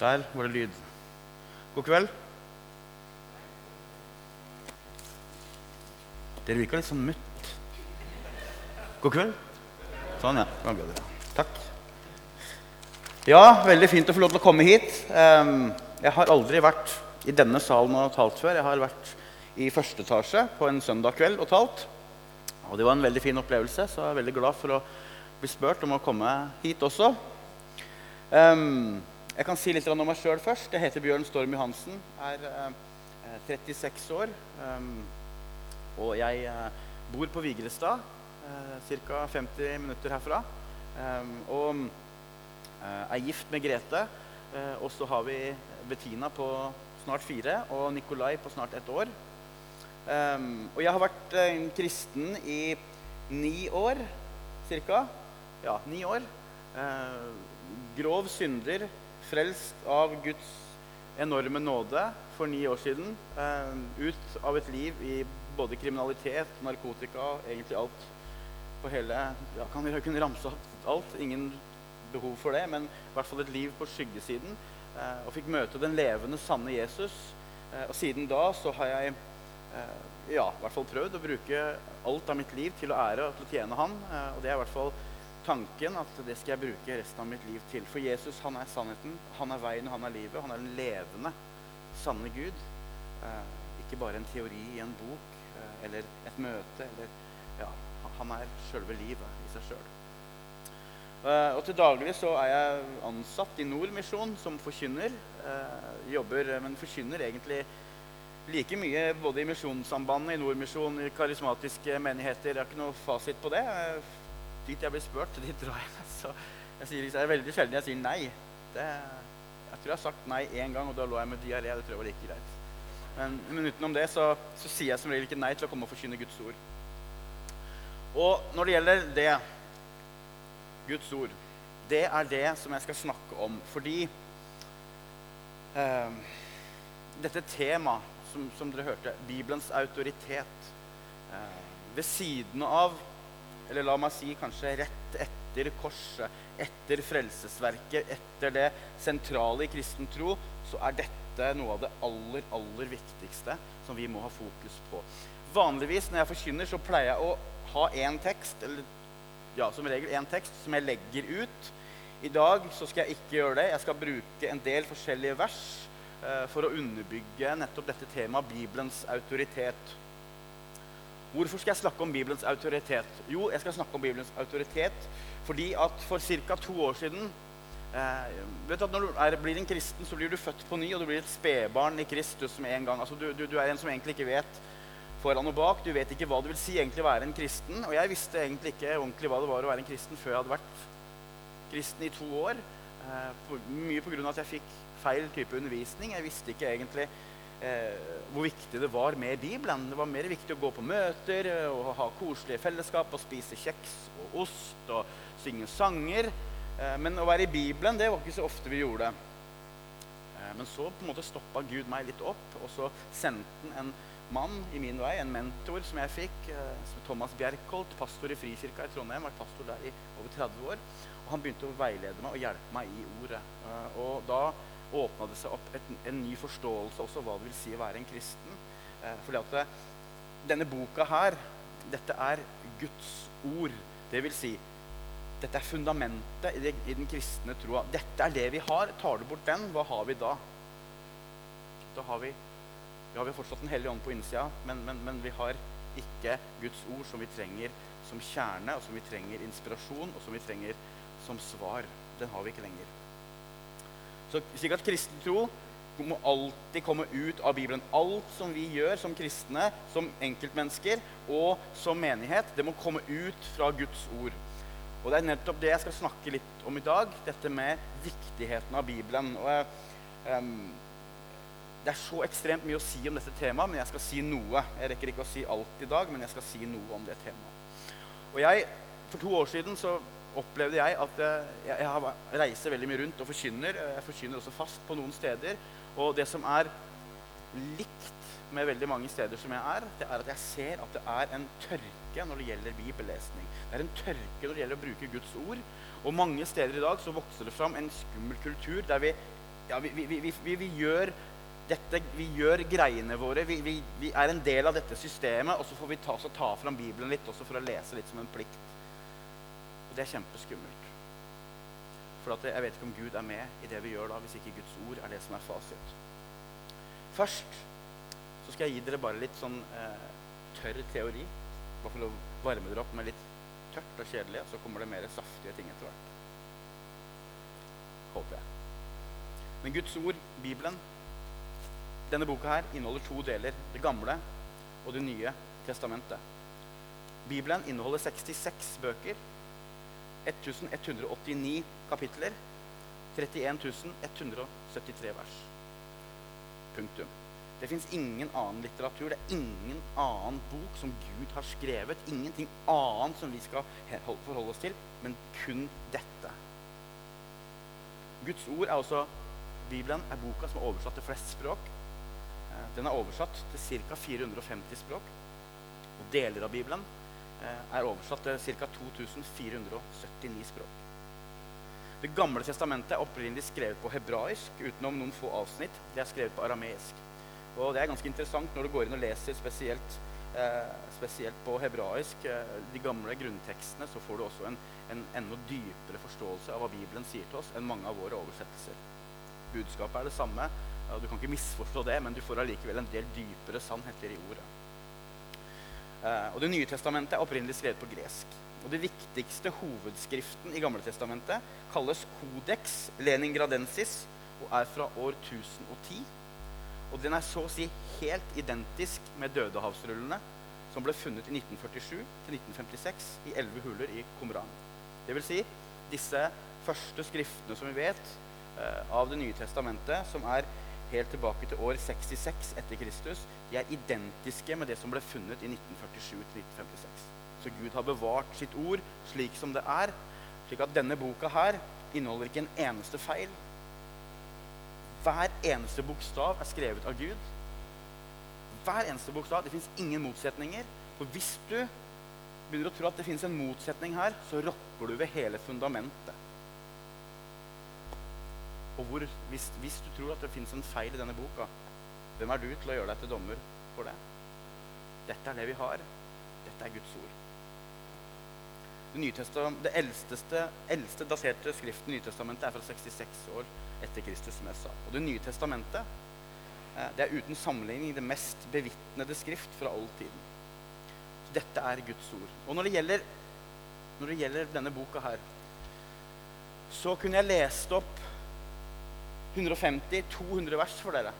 Der var det lyd. God kveld. Dere virka litt sånn mutt. God kveld. Sånn, ja. Det var bedre. Takk. Ja, veldig fint å få lov til å komme hit. Ehm, jeg har aldri vært i denne salen og talt før. Jeg har vært i første etasje på en søndag kveld og talt. Og det var en veldig fin opplevelse, så jeg er veldig glad for å bli spurt om å komme hit også. Um, jeg kan si litt om meg sjøl først. Jeg heter Bjørn Storm Johansen. Er uh, 36 år. Um, og jeg bor på Vigrestad, ca. 50 minutter herfra. Og er gift med Grete. og så har vi Bettina på snart fire og Nikolai på snart ett år. og jeg har vært kristen i ni år ca. Ja, ni år. grov synder frelst av Guds enorme nåde for ni år siden. Uh, ut av et liv i både kriminalitet, narkotika, egentlig alt på hele ja, Kan vi kunne ramse opp alt? Ingen behov for det, men i hvert fall et liv på skyggesiden. Uh, og fikk møte den levende, sanne Jesus. Uh, og siden da så har jeg ja, i hvert fall prøvd å bruke alt av mitt liv til å ære og til å tjene Han. og det er i hvert fall tanken at det skal jeg bruke resten av mitt liv til. For Jesus han er sannheten, han er veien, han er livet. Han er den levende, sanne Gud. Eh, ikke bare en teori i en bok eh, eller et møte. Eller, ja, han er sjølve livet i seg sjøl. Eh, og til daglig så er jeg ansatt i Nordmisjon som forkynner. Eh, jobber, men forkynner egentlig like mye både i Misjonssambandet, i Nordmisjon, i karismatiske menigheter. Jeg har ikke noe fasit på det. Dit jeg blir spurt, dit drar jeg. Så jeg sier, det er veldig sjelden jeg sier nei. Det, jeg tror jeg har sagt nei én gang, og da lå jeg med diaré. Det tror jeg var like greit. Men, men utenom det så, så, sier jeg som regel ikke nei til å komme og forkynne Guds ord. Og når det gjelder det, Guds ord, det er det som jeg skal snakke om. Fordi eh, dette temaet, som, som, dere hørte, Bibelens autoritet eh, Ved siden av eller la meg si kanskje rett etter korset, etter frelsesverket, etter det sentrale i kristen tro, så er dette noe av det aller, aller viktigste som vi må ha fokus på. Vanligvis når jeg forkynner, så pleier jeg å ha én tekst, eller ja, som regel én tekst, som jeg legger ut. I dag så skal jeg ikke gjøre det. Jeg skal bruke en del forskjellige vers eh, for å underbygge nettopp dette temaet, Bibelens autoritet. Hvorfor skal jeg snakke om Bibelens autoritet? Jo, jeg skal snakke om Bibelens autoritet fordi at for ca. to år siden eh, vet du at Når du er, blir en kristen, så blir du født på ny, og du blir et spedbarn i Kristus med en gang. Altså, du, du, du, er en som egentlig ikke vet foran og bak. Du vet ikke hva det vil si egentlig å være en kristen. Og jeg visste egentlig ikke ordentlig hva det var å være en kristen før jeg hadde vært kristen i to år. Eh, på, mye pga. at jeg fikk feil type undervisning. Jeg visste ikke egentlig eh, hvor viktig det var med Bibelen. Det var mer viktig å gå på møter eh, og ha koselige fellesskap og spise kjeks og ost og synge sanger. Eh, men å være i Bibelen det var ikke så ofte vi gjorde. Eh, men så på en måte stoppa Gud meg litt opp, og så sendte han en mann i min vei, en mentor som jeg fikk, eh, som Thomas Bjerkholt, pastor i Frikirka i Trondheim. Vært pastor der i over 30 år. Og han begynte å veilede meg og hjelpe meg i ordet. Eh, og da åpna det seg opp et, en ny forståelse også hva det vil si å være en kristen. Eh, fordi at det, denne boka her, dette er Guds ord. Det vil si, dette er fundamentet i, det, i den kristne troa. Dette er det vi har. Tar du bort den, hva har vi da? Da har vi, ja, vi har fortsatt Den hellige ånd på innsida, men, men, men vi har ikke Guds ord som vi trenger som kjerne, og som vi trenger inspirasjon, og som vi trenger som svar. Den har vi ikke lenger. Så slik at kristen tro må alltid komme ut av Bibelen. Alt som vi gjør som kristne, som enkeltmennesker og som menighet, det må komme ut fra Guds ord. Og Det er nettopp det jeg skal snakke litt om i dag, dette med viktigheten av Bibelen. Og um, det er så ekstremt mye å si om dette temaet, men jeg skal si noe. Jeg rekker ikke å si alt i dag, men jeg skal si noe om det temaet. Og jeg, For to år siden så opplevde jeg at jeg, jeg, reiser veldig mye rundt og forkynner. Jeg forkynner også fast på noen steder. Og det som er likt med veldig mange steder som jeg er, det er at jeg ser at det er en tørke når det gjelder bibellesning. Det er en tørke når det gjelder å bruke Guds ord. Og mange steder i dag så vokser det fram en skummel kultur der vi ja, vi, vi, vi, vi, gjør dette, vi gjør greiene våre. Vi, er en del av dette systemet, og så får vi ta, ta fram Bibelen litt også for å lese litt som en plikt. Det er kjempeskummelt. For jeg vet ikke om Gud er med i det vi gjør da, hvis ikke Guds ord er det som er fasit. Først så skal jeg gi dere bare litt sånn eh, tørr teori. Bare for å varme dere opp med litt tørt og kjedelig. Så kommer det mer saftige ting etter hvert. Håper jeg. Men Guds ord, Bibelen, denne boka her inneholder to deler. Det gamle og Det nye testamentet. Bibelen inneholder 66 bøker, 1189 kapitler, 31 173 vers. Punktum. Det fins ingen annen litteratur, det er ingen annen bok som Gud har skrevet. Ingenting annet som vi skal forholde oss til, men kun dette. Guds ord er også Bibelen er boka som er oversatt til flest språk. Eh, den er oversatt til ca. 450 språk. Og deler av Bibelen er oversatt til ca. 2479 språk. Det gamle testamentet er opprinnelig skrevet på hebraisk, utenom noen få avsnitt. Det er skrevet på arameisk. Og det er ganske interessant når du går inn og leser spesielt, eh, spesielt på hebraisk eh, de gamle grunntekstene, så får du også en, en enda dypere forståelse av hva Bibelen sier til oss, enn mange av våre oversettelser budskapet er det samme. Du kan ikke misforstå det, men du får allikevel en del dypere sannheter i ordet. Eh, og Det nye testamentet er opprinnelig skrevet på gresk. Og Det viktigste hovedskriften i Gamle testamentet kalles Codex Leningradensis og er fra år 1010. Og den er så å si helt identisk med Dødehavsrullene, som ble funnet i 1947 til 1956 i elleve huler i Qumran. Det vil si, disse første skriftene som vi vet, Eh, av Det nye testamentet, som er helt tilbake til år 66 etter Kristus, de er identiske med det som ble funnet i 1947-1956. Så Gud har bevart sitt ord slik som det er, slik at denne boka her inneholder ikke en eneste feil. Hver eneste bokstav er skrevet av Gud. Hver eneste bokstav. Det fins ingen motsetninger. For hvis du begynner å tro at det fins en motsetning her, så rokker du ved hele fundamentet. Og hvor, hvis, hvis, du tror at det fins en feil i denne boka, hvem er du til å gjøre deg til dommer for det? Dette er det vi har. Dette er Guds ord. Det, det eldste, eldste daterte skriften i Nytestamentet er fra 66 år etter Kristus, som. Og Det nye testamentet eh, det er uten sammenligning det mest bevitnede skrift fra all tiden. Så dette er Guds ord. Og når det gjelder, når det gjelder denne boka her, så kunne jeg lest opp 150-200 vers for dere.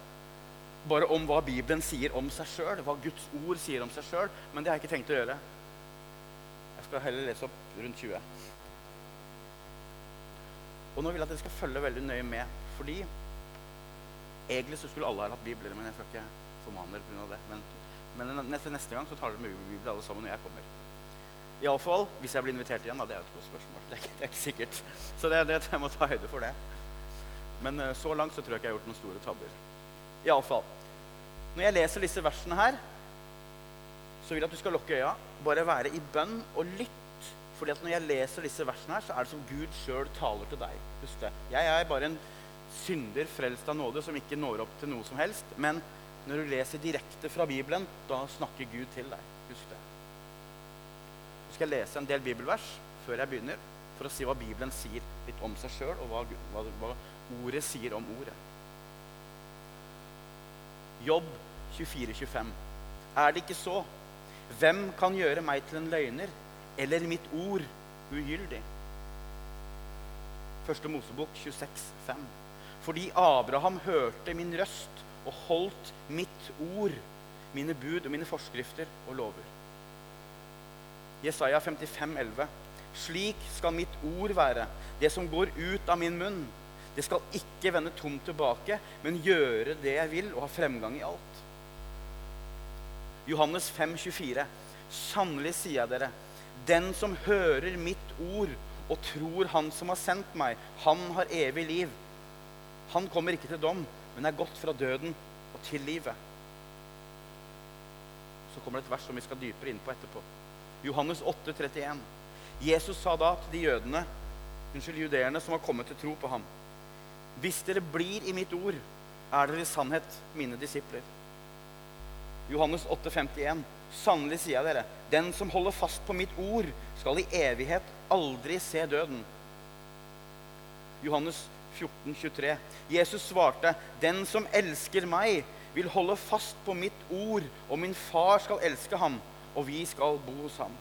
Bare om hva Bibelen sier om seg sjøl, hva Guds ord sier om seg sjøl. Men det har jeg ikke tenkt å gjøre. Jeg skal heller lese opp rundt 20. Og nå vil jeg at dere skal følge veldig nøye med. Fordi egentlig så skulle alle ha hatt bibler, men jeg skal ikke formane dere pga. det. Men, men neste, neste, gang så tar dere med bibel alle sammen når jeg kommer. Iallfall hvis jeg blir invitert igjen. Da, det er jo et godt spørsmål. Det er, ikke, det er ikke sikkert. Så det, det, jeg må ta høyde for det. Men uh, så langt så tror jeg ikke jeg har gjort noen store tabber. Iallfall. Når jeg leser disse versene her, så vil jeg at du skal lukke øya, bare være i bønn og lytt. Fordi at når jeg leser disse versene her, så er det som Gud sjøl taler til deg. Husk det. Jeg er bare en synder frelst av nåde som ikke når opp til noe som helst. Men når du leser direkte fra Bibelen, da snakker Gud til deg. Husk det. Så skal jeg lese en del bibelvers før jeg begynner, for å si hva Bibelen sier litt om seg sjøl, og hva, hva ordet sier om ordet. Jobb 24-25. Er det ikke så? Hvem kan gjøre meg til en løgner, eller mitt ord ugyldig? Første Mosebok 26, 26,5. Fordi Abraham hørte min røst og holdt mitt ord, mine bud og mine forskrifter og lover. Jesaja 55, 11. Slik skal mitt ord være, det som går ut av min munn. Det skal ikke vende tomt tilbake, men gjøre det jeg vil, og ha fremgang i alt. Johannes 5, 24. Sannelig sier jeg dere, den som hører mitt ord og tror Han som har sendt meg, han har evig liv. Han kommer ikke til dom, men er gått fra døden og til livet. Så kommer det et vers som vi skal dypere inn på etterpå. Johannes 8, 31. Jesus sa da til de jødene, unnskyld, judeerne som har kommet til tro på ham Hvis dere blir i mitt ord, er dere i sannhet mine disipler. Johannes 8, 51. Sannelig sier jeg dere, den som holder fast på mitt ord, skal i evighet aldri se døden. Johannes 14, 23. Jesus svarte, den som elsker meg, vil holde fast på mitt ord, og min far skal elske ham, og vi skal bo hos ham.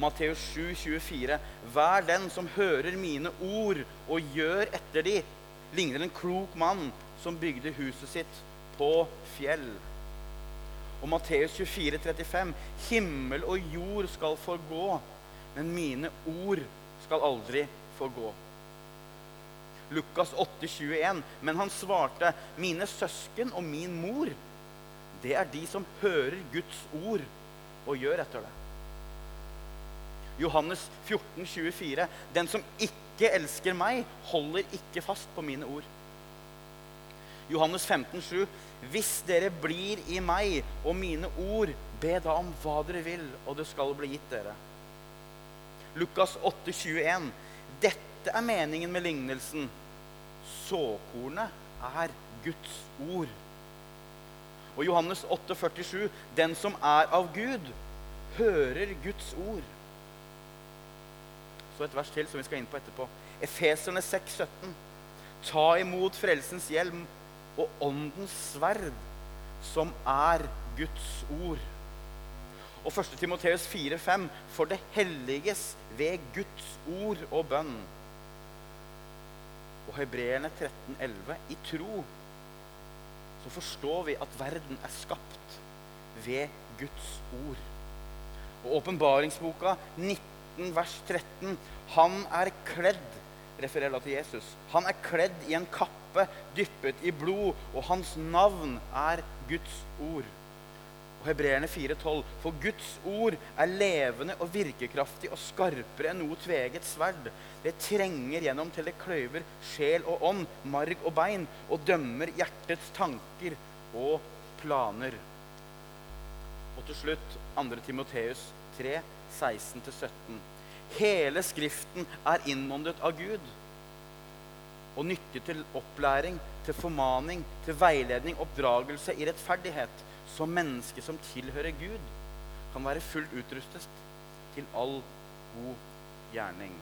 Og Matteus 7, 24. Vær den som hører mine ord og gjør etter de, ligner en klok mann som bygde huset sitt på fjell. Og Matteus 24, 35. Himmel og jord skal forgå, men mine ord skal aldri forgå. Lukas 8, 21. Men han svarte, mine søsken og min mor, det er de som hører Guds ord og gjør etter det. Johannes 14, 24. Den som ikke elsker meg, holder ikke fast på mine ord. Johannes 15, 7. Hvis dere blir i meg og mine ord, be da om hva dere vil, og det skal bli gitt dere. Lukas 8, 21. Dette er meningen med lignelsen. Såkornet er Guds ord. Og Johannes 8, 47. Den som er av Gud, hører Guds ord. Så et vers til som vi skal inn på etterpå. Efeserne 6, 17. Ta imot frelsens hjelm og åndens sverd, som er Guds ord. Og 1. Timoteus 4, 5. For det helliges ved Guds ord og bønn. Og Hebreerne 13, 11. I tro så forstår vi at verden er skapt ved Guds ord. Og åpenbaringsboka 19 19, vers 13. Han er kledd refererer da til Jesus. Han er kledd i en kappe dyppet i blod, og hans navn er Guds ord. Og Hebreerne 4,12.: For Guds ord er levende og virkekraftig og skarpere enn noe tveget sverd. Det trenger gjennom til det kløyver sjel og ånd, marg og bein, og dømmer hjertets tanker og planer. Og til slutt 2. Timoteus 3, 16-17. Hele Skriften er innåndet av Gud og nyttig til opplæring, til formaning, til veiledning, oppdragelse i rettferdighet, så mennesket som tilhører Gud, kan være fullt utrustet til all god gjerning.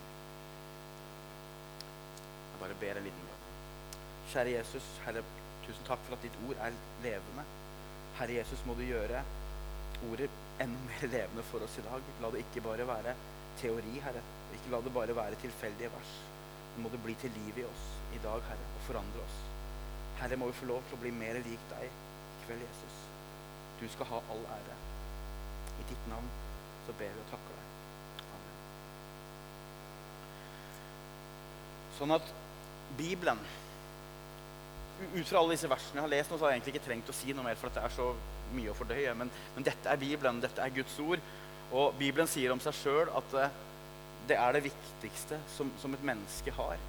Jeg bare ber en liten bønn. Kjære Jesus, Herre, tusen takk for at ditt ord er levende. Herre Jesus, må du gjøre ordet enda mer levende for oss i dag. La det ikke bare være teori, Herre. Ikke la det bare være tilfeldige vers. Men må det bli til liv i oss i dag, Herre, og forandre oss. Herre, må vi få lov til å bli mer lik deg i kveld, Jesus. Du skal ha all ære. I ditt navn så ber vi og takker deg. Amen. Sånn at Bibelen Ut fra alle disse versene jeg har lest nå, så har jeg egentlig ikke trengt å si noe mer, for at det er så mye å fordøye. Men, men dette er Bibelen, dette er Guds ord. Og Bibelen sier om seg sjøl at eh, det er det viktigste som, som et menneske har.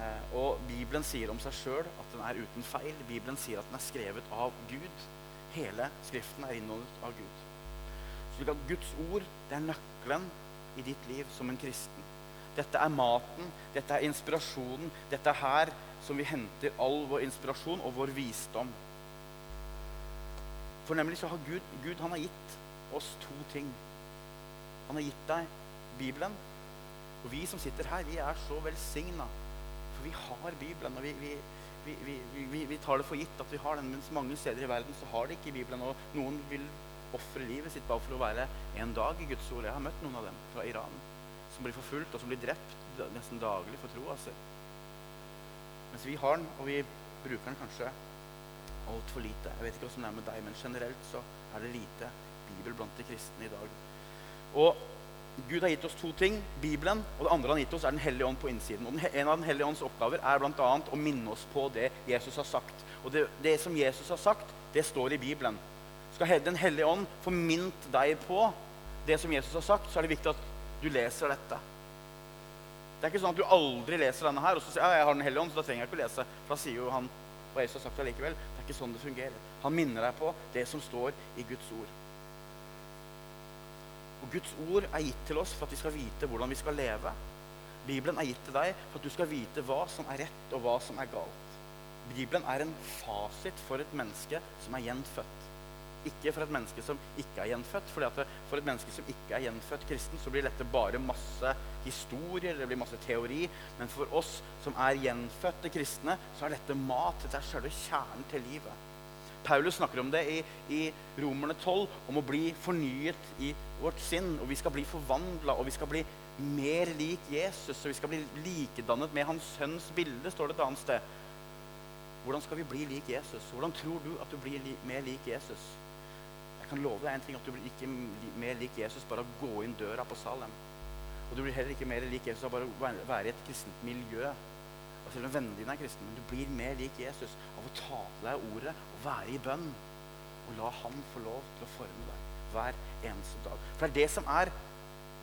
Eh, og Bibelen sier om seg sjøl at den er uten feil. Bibelen sier at den er skrevet av Gud. Hele Skriften er innholdet av Gud. At Guds ord det er nøkkelen i ditt liv som en kristen. Dette er maten, dette er inspirasjonen. Dette er her som vi henter all vår inspirasjon og vår visdom. For nemlig så har Gud, Gud har gitt oss to ting. Han har gitt deg Bibelen. Og vi som sitter her, vi er så velsigna. For vi har Bibelen. Og vi, vi, vi, vi, tar det for gitt at vi har den. Mens mange steder i verden så har de ikke Bibelen. Og noen vil ofre livet sitt bare for å være en dag i Guds ord. Jeg har møtt noen av dem fra Iran som blir forfulgt og som blir drept nesten daglig for troa si. Mens vi har den, og vi bruker den kanskje altfor lite. Jeg vet ikke hvordan det er med deg, men generelt så er det lite Bibel blant de kristne i dag. Og Gud har gitt oss to ting. Bibelen. Og det andre han har gitt oss, er Den hellige ånd på innsiden. Og En av Den hellige ånds oppgaver er bl.a. å minne oss på det Jesus har sagt. Og det, det, som Jesus har sagt, det står i Bibelen. Skal Den hellige ånd få minnet deg på det som Jesus har sagt, så er det viktig at du leser dette. Det er ikke sånn at du aldri leser denne her, og så sier ja, jeg har Den hellige ånd, så da trenger jeg ikke å lese. For da sier jo han hva Jesus har sagt allikevel. Ikke sånn det fungerer. Han minner deg på det som står i Guds ord. Og Guds ord er gitt til oss for at vi skal vite hvordan vi skal leve. Bibelen er gitt til deg for at du skal vite hva som er rett, og hva som er galt. Bibelen er en fasit for et menneske som er gjenfødt. Ikke for et menneske som ikke er gjenfødt. fordi For et menneske som ikke er gjenfødt kristen, så blir dette bare masse historier, det blir masse teori. Men for oss som er gjenfødte kristne, så er dette mat. Dette er selve kjernen til livet. Paulus snakker om det i, i Romerne 12, om å bli fornyet i vårt sinn. Og vi skal bli forvandla, og vi skal bli mer lik Jesus. Og vi skal bli likedannet med hans sønns bilde, står det et annet sted. Hvordan skal vi bli lik Jesus? Hvordan tror du at du blir li mer lik Jesus? Kan love deg en ting, at du blir ikke mer lik Jesus bare å gå inn døra på Salem. Og du blir heller ikke mer lik Jesus av bare å være i et kristent miljø. Og selv om vennene dine er kristne, men du blir mer lik Jesus av å ta til deg ordet og være i bønn. Og la Han få lov til å forme deg hver eneste dag. For det er det som er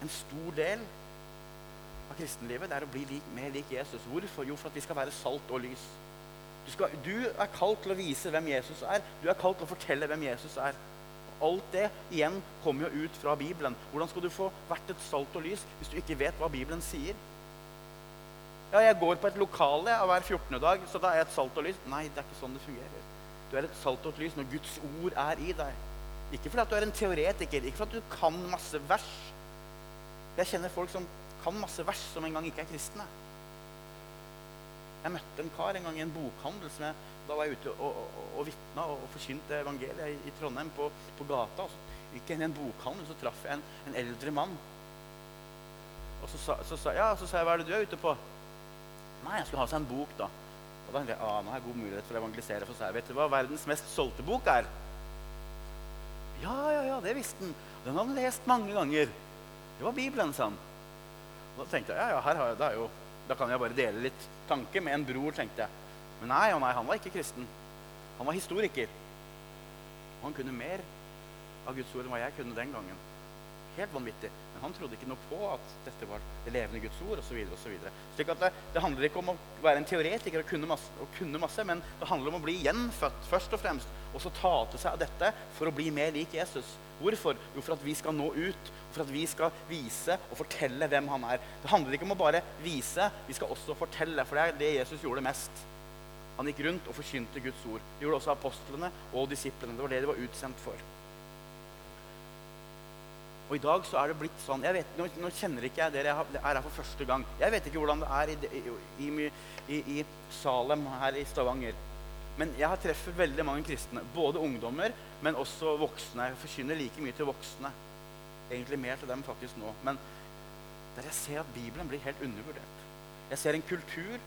en stor del av kristenlivet. Det er å bli lik, mer lik Jesus. Hvorfor? Jo, for at vi skal være salt og lys. Du, skal, du, er kalt til å vise hvem Jesus er. Du er kalt til å fortelle hvem Jesus er. Alt det igjen kommer jo ut fra Bibelen. Hvordan skal du få vært et salt og lys hvis du ikke vet hva Bibelen sier? Ja, jeg går på et lokale hver 14. dag, så da er jeg et salt og lys. Nei, det er ikke sånn det fungerer. Du er et salt og et lys når Guds ord er i deg. Ikke fordi at du er en teoretiker, ikke fordi at du kan masse vers. Jeg kjenner folk som kan masse vers, som en gang ikke er kristne. Jeg møtte en kar en gang i en bokhandel. som jeg, Da var jeg ute og, og, og vitna og, og forkynte evangeliet i, i Trondheim på, på, gata. og så gikk jeg inn i en bokhandel, så traff jeg en, en eldre mann. Og så sa, så, sa, ja, så sa jeg hva er det du er ute på? Nei, jeg skulle ha seg en bok, da. Og da tenkte jeg ah, nå har jeg god mulighet for å evangelisere. For seg. Vet du hva verdens mest solgte bok er? Ja, ja, ja, det visste han. Den hadde han lest mange ganger. Det var Bibelen, sa han. Og da tenkte jeg ja, ja, her har jeg, er jo da kan jeg bare dele litt tanke med en bror, tenkte jeg. Men nei, nei, han var ikke kristen. Han var historiker. Og han kunne mer av Guds ord enn hva jeg kunne den gangen. Helt vanvittig. Men han trodde ikke noe på at dette var det levende Guds ord osv. Slik at det, det, handler ikke om å være en teoretiker og kunne, masse, og kunne masse, men det handler om å bli gjenfødt først og fremst. Og så ta til seg av dette for å bli mer lik Jesus. Hvorfor? Jo, for at vi skal nå ut. For at vi skal vise og fortelle hvem han er. Det handler ikke om å bare vise, vi skal også fortelle. For det er det Jesus gjorde mest. Han gikk rundt og forkynte Guds ord. Det gjorde også apostlene og disiplene. Det var det de var utsendt for. Og i dag så er det blitt sånn jeg vet, Nå, nå kjenner ikke jeg dere jeg er her for første gang. Jeg vet ikke hvordan det er i, i, i, i Salem her i Stavanger. Men jeg har treffet veldig mange kristne. Både ungdommer, men også voksne. Jeg forkynner like mye til voksne. Egentlig mer til dem faktisk nå. Men der jeg ser at Bibelen blir helt undervurdert. Jeg ser en kultur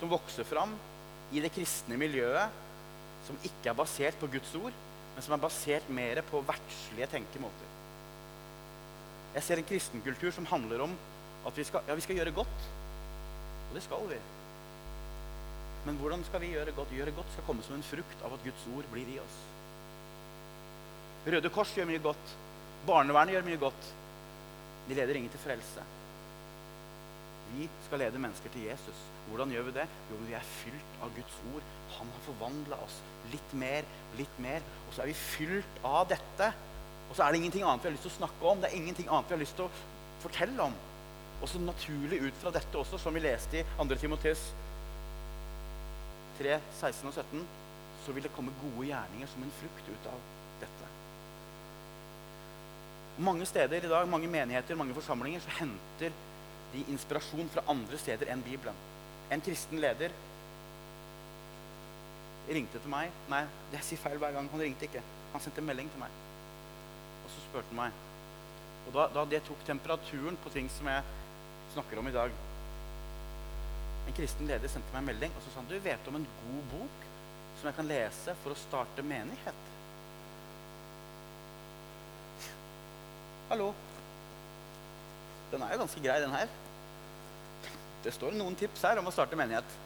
som vokser fram i det kristne miljøet, som ikke er basert på Guds ord, men som er basert mer på verdslige tenkemåter. Jeg ser en kristenkultur som handler om at vi skal, ja, vi skal gjøre godt. Og det skal vi. Men hvordan skal vi gjøre godt? Gjøre godt skal komme som en frukt av at Guds ord blir i oss. Røde Kors gjør mye godt. Barnevernet gjør mye godt. De leder ingen til frelse. Vi skal lede mennesker til Jesus. Hvordan gjør vi det? Jo, vi er fylt av Guds ord. Han har forvandla oss litt mer, litt mer. Og så er vi fylt av dette. Og så er det ingenting annet vi har lyst til å snakke om. Det er ingenting annet vi har lyst til å fortelle om. Og så naturlig ut fra dette også, som vi leste i 2. Timoteus 3, 16 og 17, så vil det komme gode gjerninger som en frukt ut av dette. Mange steder i dag, mange menigheter, mange forsamlinger, så henter de inspirasjon fra andre steder enn Bibelen. En kristen leder ringte til meg. Nei, jeg sier feil hver gang. Han ringte ikke. Han sendte melding til meg. Og så spurte han meg. Og da, da det tok temperaturen på ting som jeg snakker om i dag En kristen leder sendte meg en melding og så sa han, du vet om en god bok som jeg kan lese for å starte menighet. Hallo. Den er jo ganske grei, den her. Det står noen tips her om å starte menighet.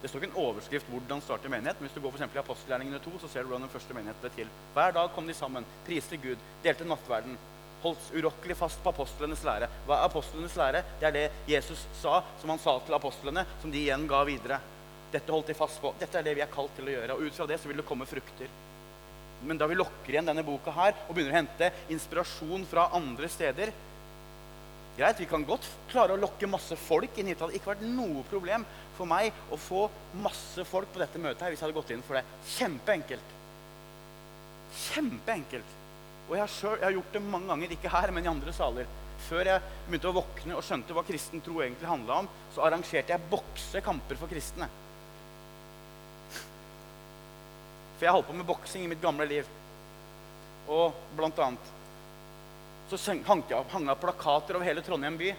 Det står ikke en overskrift 'hvordan starte menighet', men hvis du går for i apostelgjerningene 2, så ser du hvordan den første menighet ble til. Hver dag kom de sammen, priste Gud, delte nattverden, holdt urokkelig fast på apostlenes lære. Hva er apostlenes lære? Det er det Jesus sa, som han sa til apostlene, som de igjen ga videre. Dette holdt de fast på. Dette er det vi er kalt til å gjøre. Og ut fra det så vil det komme frukter. Men da vi lokker igjen denne boka her og begynner å hente inspirasjon fra andre steder, Greit, Vi kan godt klare å lokke masse folk inn hit. Det hadde ikke vært noe problem for meg å få masse folk på dette møtet her hvis jeg hadde gått inn for det. Kjempeenkelt. Kjempeenkelt. Og jeg har, selv, jeg har gjort det mange ganger, ikke her, men i andre saler. Før jeg begynte å våkne og skjønte hva kristen tro egentlig handla om, så arrangerte jeg boksekamper for kristne. For jeg holdt på med boksing i mitt gamle liv. Og blant annet så hang det plakater over hele Trondheim by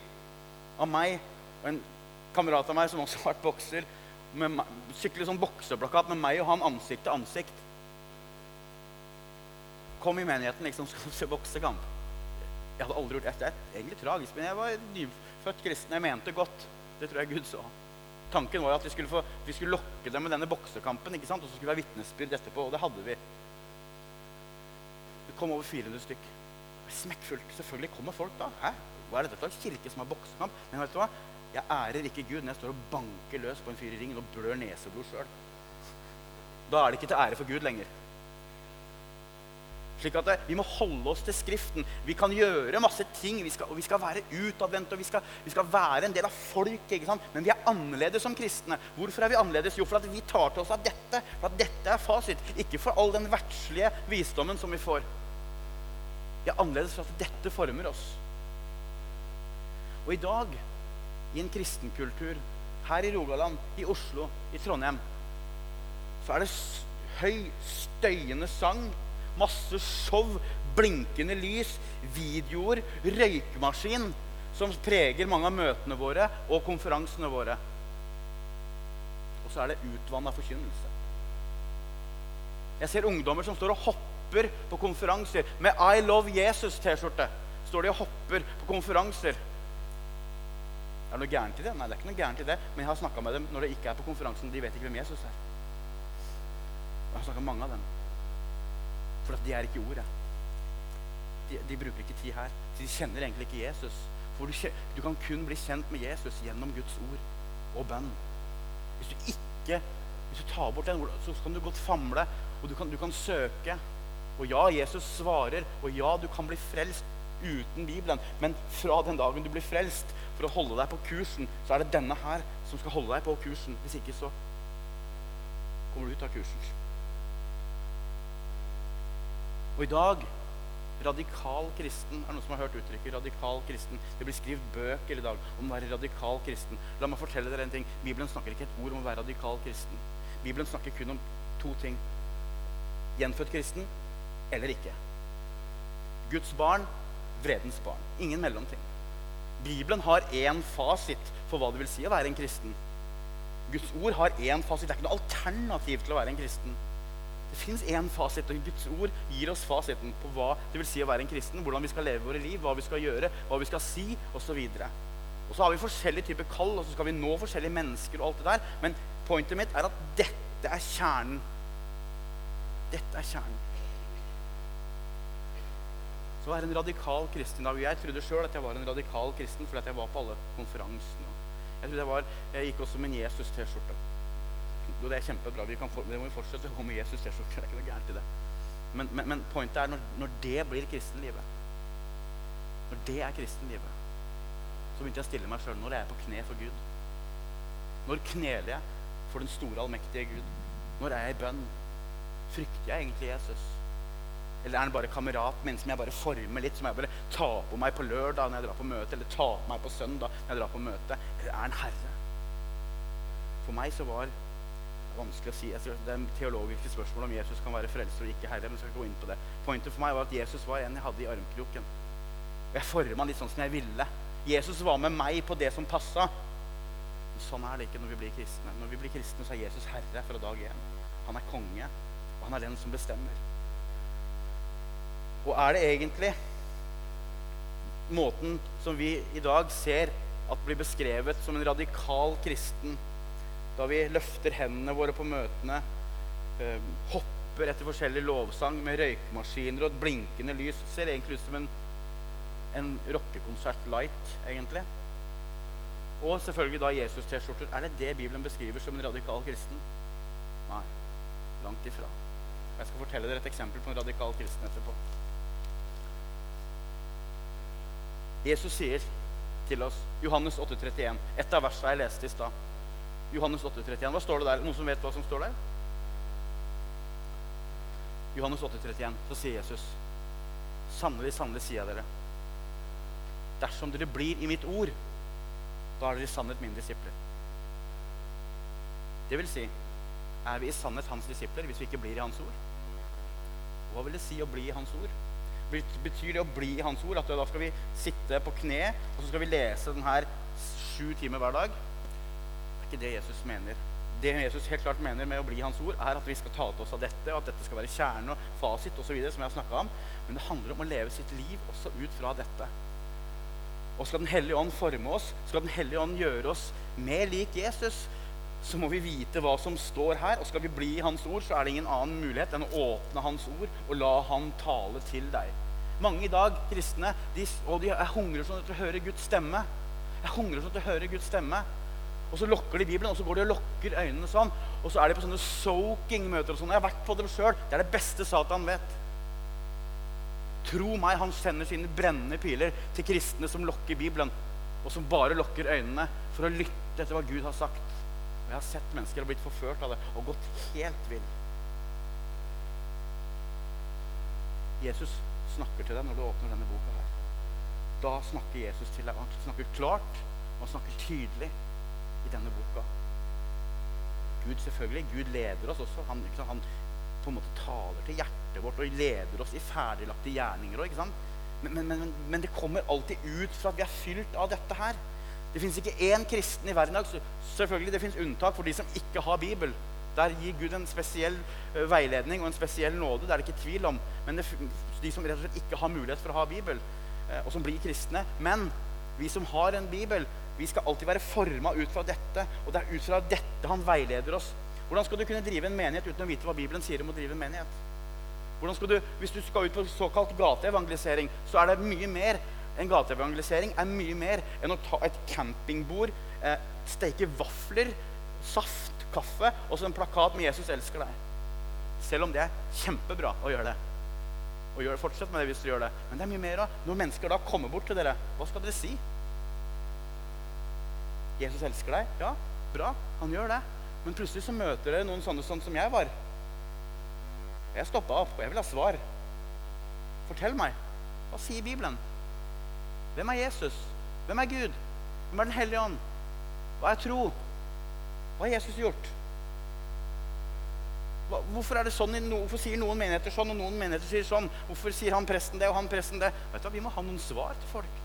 av meg og en kamerat av meg som også har vært bokser. Med skikkelig sånn bokseplakat med meg og han ansikt til ansikt. Kom i menigheten, liksom, skal se boksekamp. Jeg hadde aldri gjort det. Det er egentlig tragisk, men jeg var nyfødt kristen. Jeg mente godt. Det tror jeg Gud så. Tanken var at vi skulle, få, vi skulle lokke dem med denne boksekampen, ikke sant? og så skulle vi ha vitnesbyrd etterpå. Og det hadde vi. Det kom over 400 stykk. Smekkfullt. Selvfølgelig kommer folk da. Hæ? Hva er dette for en kirke som har boksekamp? Men vet du hva? Jeg ærer ikke Gud når jeg står og banker løs på en fyr i ringen og blør neseblod sjøl. Da er det ikke til ære for Gud lenger. Slik at det, Vi må holde oss til Skriften. Vi kan gjøre masse ting, vi skal, og vi skal være utadvendte. og vi skal, vi skal, være en del av folket. ikke sant? Men vi er annerledes som kristne. Hvorfor er vi annerledes? Jo, for at vi tar til oss av dette. For at dette er fasit. Ikke for all den verdslige visdommen som vi får. Er annerledes for at dette former oss. Og i dag, i en kristenkultur her i Rogaland, i Oslo, i Trondheim, så er det høy, støyende sang Masse show, blinkende lys, videoer, røykmaskin som preger mange av møtene våre og konferansene våre. Og så er det utvanna forkynnelse. Jeg ser ungdommer som står og hopper på konferanser med 'I love Jesus'-T-skjorte. Står de og hopper på konferanser. Er det noe gærent i det? Nei, det er ikke noe gærent i det. Men jeg har snakka med dem når de ikke er på konferansen. De vet ikke hvem Jesus er. Jeg har snakka med mange av dem. For at de er ikke ordet. De, de, bruker ikke tid her. De kjenner egentlig ikke Jesus. For du, du, kan kun bli kjent med Jesus gjennom Guds ord og bønn. Hvis du ikke hvis du tar bort den, så kan du godt famle, og du kan, du kan søke. Og ja, Jesus svarer, og ja, du kan bli frelst uten Bibelen. Men fra den dagen du blir frelst, for å holde deg på kursen, så er det denne her som skal holde deg på kursen. Hvis ikke, så kommer du ut av kursen. Og i dag radikal kristen Er det noen som har hørt uttrykket 'radikal kristen'? Det blir skrevet bøker i dag om å være radikal kristen. La meg fortelle dere en ting. Bibelen snakker ikke et ord om å være radikal kristen. Bibelen snakker kun om to ting. Gjenfødt kristen eller ikke. Guds barn, vredens barn. Ingen mellomting. Bibelen har én fasit for hva det vil si å være en kristen. Guds ord har én fasit. Det er ikke noe alternativ til å være en kristen. Det fins én fasit, og Guds ord gir oss fasiten på hva det vil si å være en kristen. Hvordan vi skal leve våre liv, hva vi skal gjøre, hva vi skal si osv. Og, så har vi forskjellige typer kall, og så skal vi nå forskjellige mennesker. og alt det der. Men pointet mitt er at dette er kjernen. Dette er kjernen. Så være en radikal kristen dag. Jeg trodde sjøl at jeg var en radikal kristen fordi jeg var på alle konferansene. Jeg, jeg, var, jeg gikk også med en Jesus-T-skjorte. Jo, det er kjempebra. Vi for, det må vi fortsette å gå med Jesus T-skjorte. Det er ikke noe gærent i det. Men, men, men pointet er når, når, det blir kristenlivet Når det er kristenlivet, så begynte jeg å stille meg sjøl når er jeg på kne for Gud. Når kneler jeg for den store, allmektige Gud? Når er jeg i bønn? Frykter jeg egentlig Jesus? Eller er han bare kamerat, men som jeg bare former litt, som jeg bare tar på meg på lørdag når jeg drar på møte, eller tar på meg på søndag når jeg drar på møte? Eller er han herre? For meg så var vanskelig å si. Det er teologiske spørsmål om Jesus kan være frelser og ikke herre. men jeg skal gå inn på det. Pointet for meg var at Jesus var en jeg hadde i armkroken. Og jeg forma litt sånn som jeg ville. Jesus var med meg på det som passa. Sånn er det ikke når vi blir kristne. Når vi blir kristne, så er Jesus herre fra dag én. Han er konge, og han er den som bestemmer. Og er det egentlig måten som vi i dag ser at blir beskrevet som en radikal kristen da vi løfter hendene våre på møtene, eh, hopper etter forskjellig lovsang med røykmaskiner og et blinkende lys. Ser egentlig ut som en, en rockekonsert light, egentlig. Og selvfølgelig da Jesus-T-skjorter. Er det det Bibelen beskriver som en radikal kristen? Nei. Langt ifra. Jeg skal fortelle dere et eksempel på en radikal kristen etterpå. Jesus sier til oss. Johannes 8,31. Et av versene jeg leste i stad. Johannes 8,31. Hva står det der? Noen som vet hva som står der? Johannes 8,31. Så sier Jesus, sannelig, sannelig sier jeg dere, dersom dere blir i mitt ord, da er dere i sannhet mine disipler. Det vil si, er vi i sannhet hans disipler hvis vi ikke blir i hans ord? Hva vil det si å bli i hans ord? Betyr det å bli i hans ord at da skal vi sitte på kne og så skal vi lese den her sju timer hver dag? Det er ikke det Jesus mener. Det Jesus helt klart mener med å bli i hans ord, er at vi skal ta til oss av dette, og at dette skal være kjernen og fasit osv., som jeg har snakka om. Men det handler om å leve sitt liv også ut fra dette. Og skal Den hellige ånd forme oss, skal Den hellige ånd gjøre oss mer lik Jesus, så må vi vite hva som står her. Og skal vi bli i Hans ord, så er det ingen annen mulighet enn å åpne Hans ord og la Han tale til deg. Mange i dag, kristne, de, og de, jeg hungrer sånn etter å høre Guds stemme. Jeg hungrer sånn etter å høre Guds stemme. Og så lokker de Bibelen, og så går de og lokker øynene sånn. Og så er de på sånne soaking-møter og sånn. Jeg har vært på dem sjøl. Det er det beste Satan vet. Tro meg, han sender sine brennende piler til kristne som lokker Bibelen, og som bare lokker øynene for å lytte etter hva Gud har sagt. Og jeg har sett mennesker har blitt forført av det og gått helt vill. Jesus snakker til deg når du åpner denne boka her. Da snakker Jesus til deg. Han snakker klart og han snakker tydelig i denne boka. Gud selvfølgelig, Gud leder oss også. Han, han på en måte taler til hjertet vårt og leder oss i ferdiglagte gjerninger. Også, men, men, men, men, det kommer alltid ut fra at vi er fylt av dette her. Det fins ikke én kristen i verden i dag. Selvfølgelig, det fins unntak for de som ikke har Bibel. Der gir Gud en spesiell uh, veiledning og en spesiell nåde. Det er det ikke tvil om. Men det, de som rett og slett ikke har mulighet for å ha Bibel, uh, og som blir kristne. Men vi som har en Bibel, vi skal alltid være forma ut fra dette. Og det er ut fra dette han veileder oss. Hvordan skal du kunne drive en menighet uten å vite hva Bibelen sier om å drive en menighet? Du, Hvis du skal ut på såkalt gateevangelisering, så er det mye mer en gateevangelisering er mye mer enn å ta et campingbord, eh, steke vafler, saft, kaffe og så en plakat med 'Jesus elsker deg'. Selv om det er kjempebra å gjøre det. Og gjør, fortsett med det hvis du gjør det. Men det er mye mer òg. Når mennesker da kommer bort til dere, hva skal dere si? Jesus elsker deg? Ja, bra. Han gjør det. Men plutselig så møter dere noen sånne sånn som jeg var. Jeg stoppa opp, og jeg vil ha svar. Fortell meg. Hva sier Bibelen? Hvem er Jesus? Hvem er Gud? Hvem er Den hellige ånd? Hva er tro? Hva har Jesus gjort? Hvorfor sånn, hvorfor sier noen menigheter sånn, og noen menigheter sier sånn? Hvorfor sier han presten det, og han presten det? Vet du, Vi må ha noen svar til folk.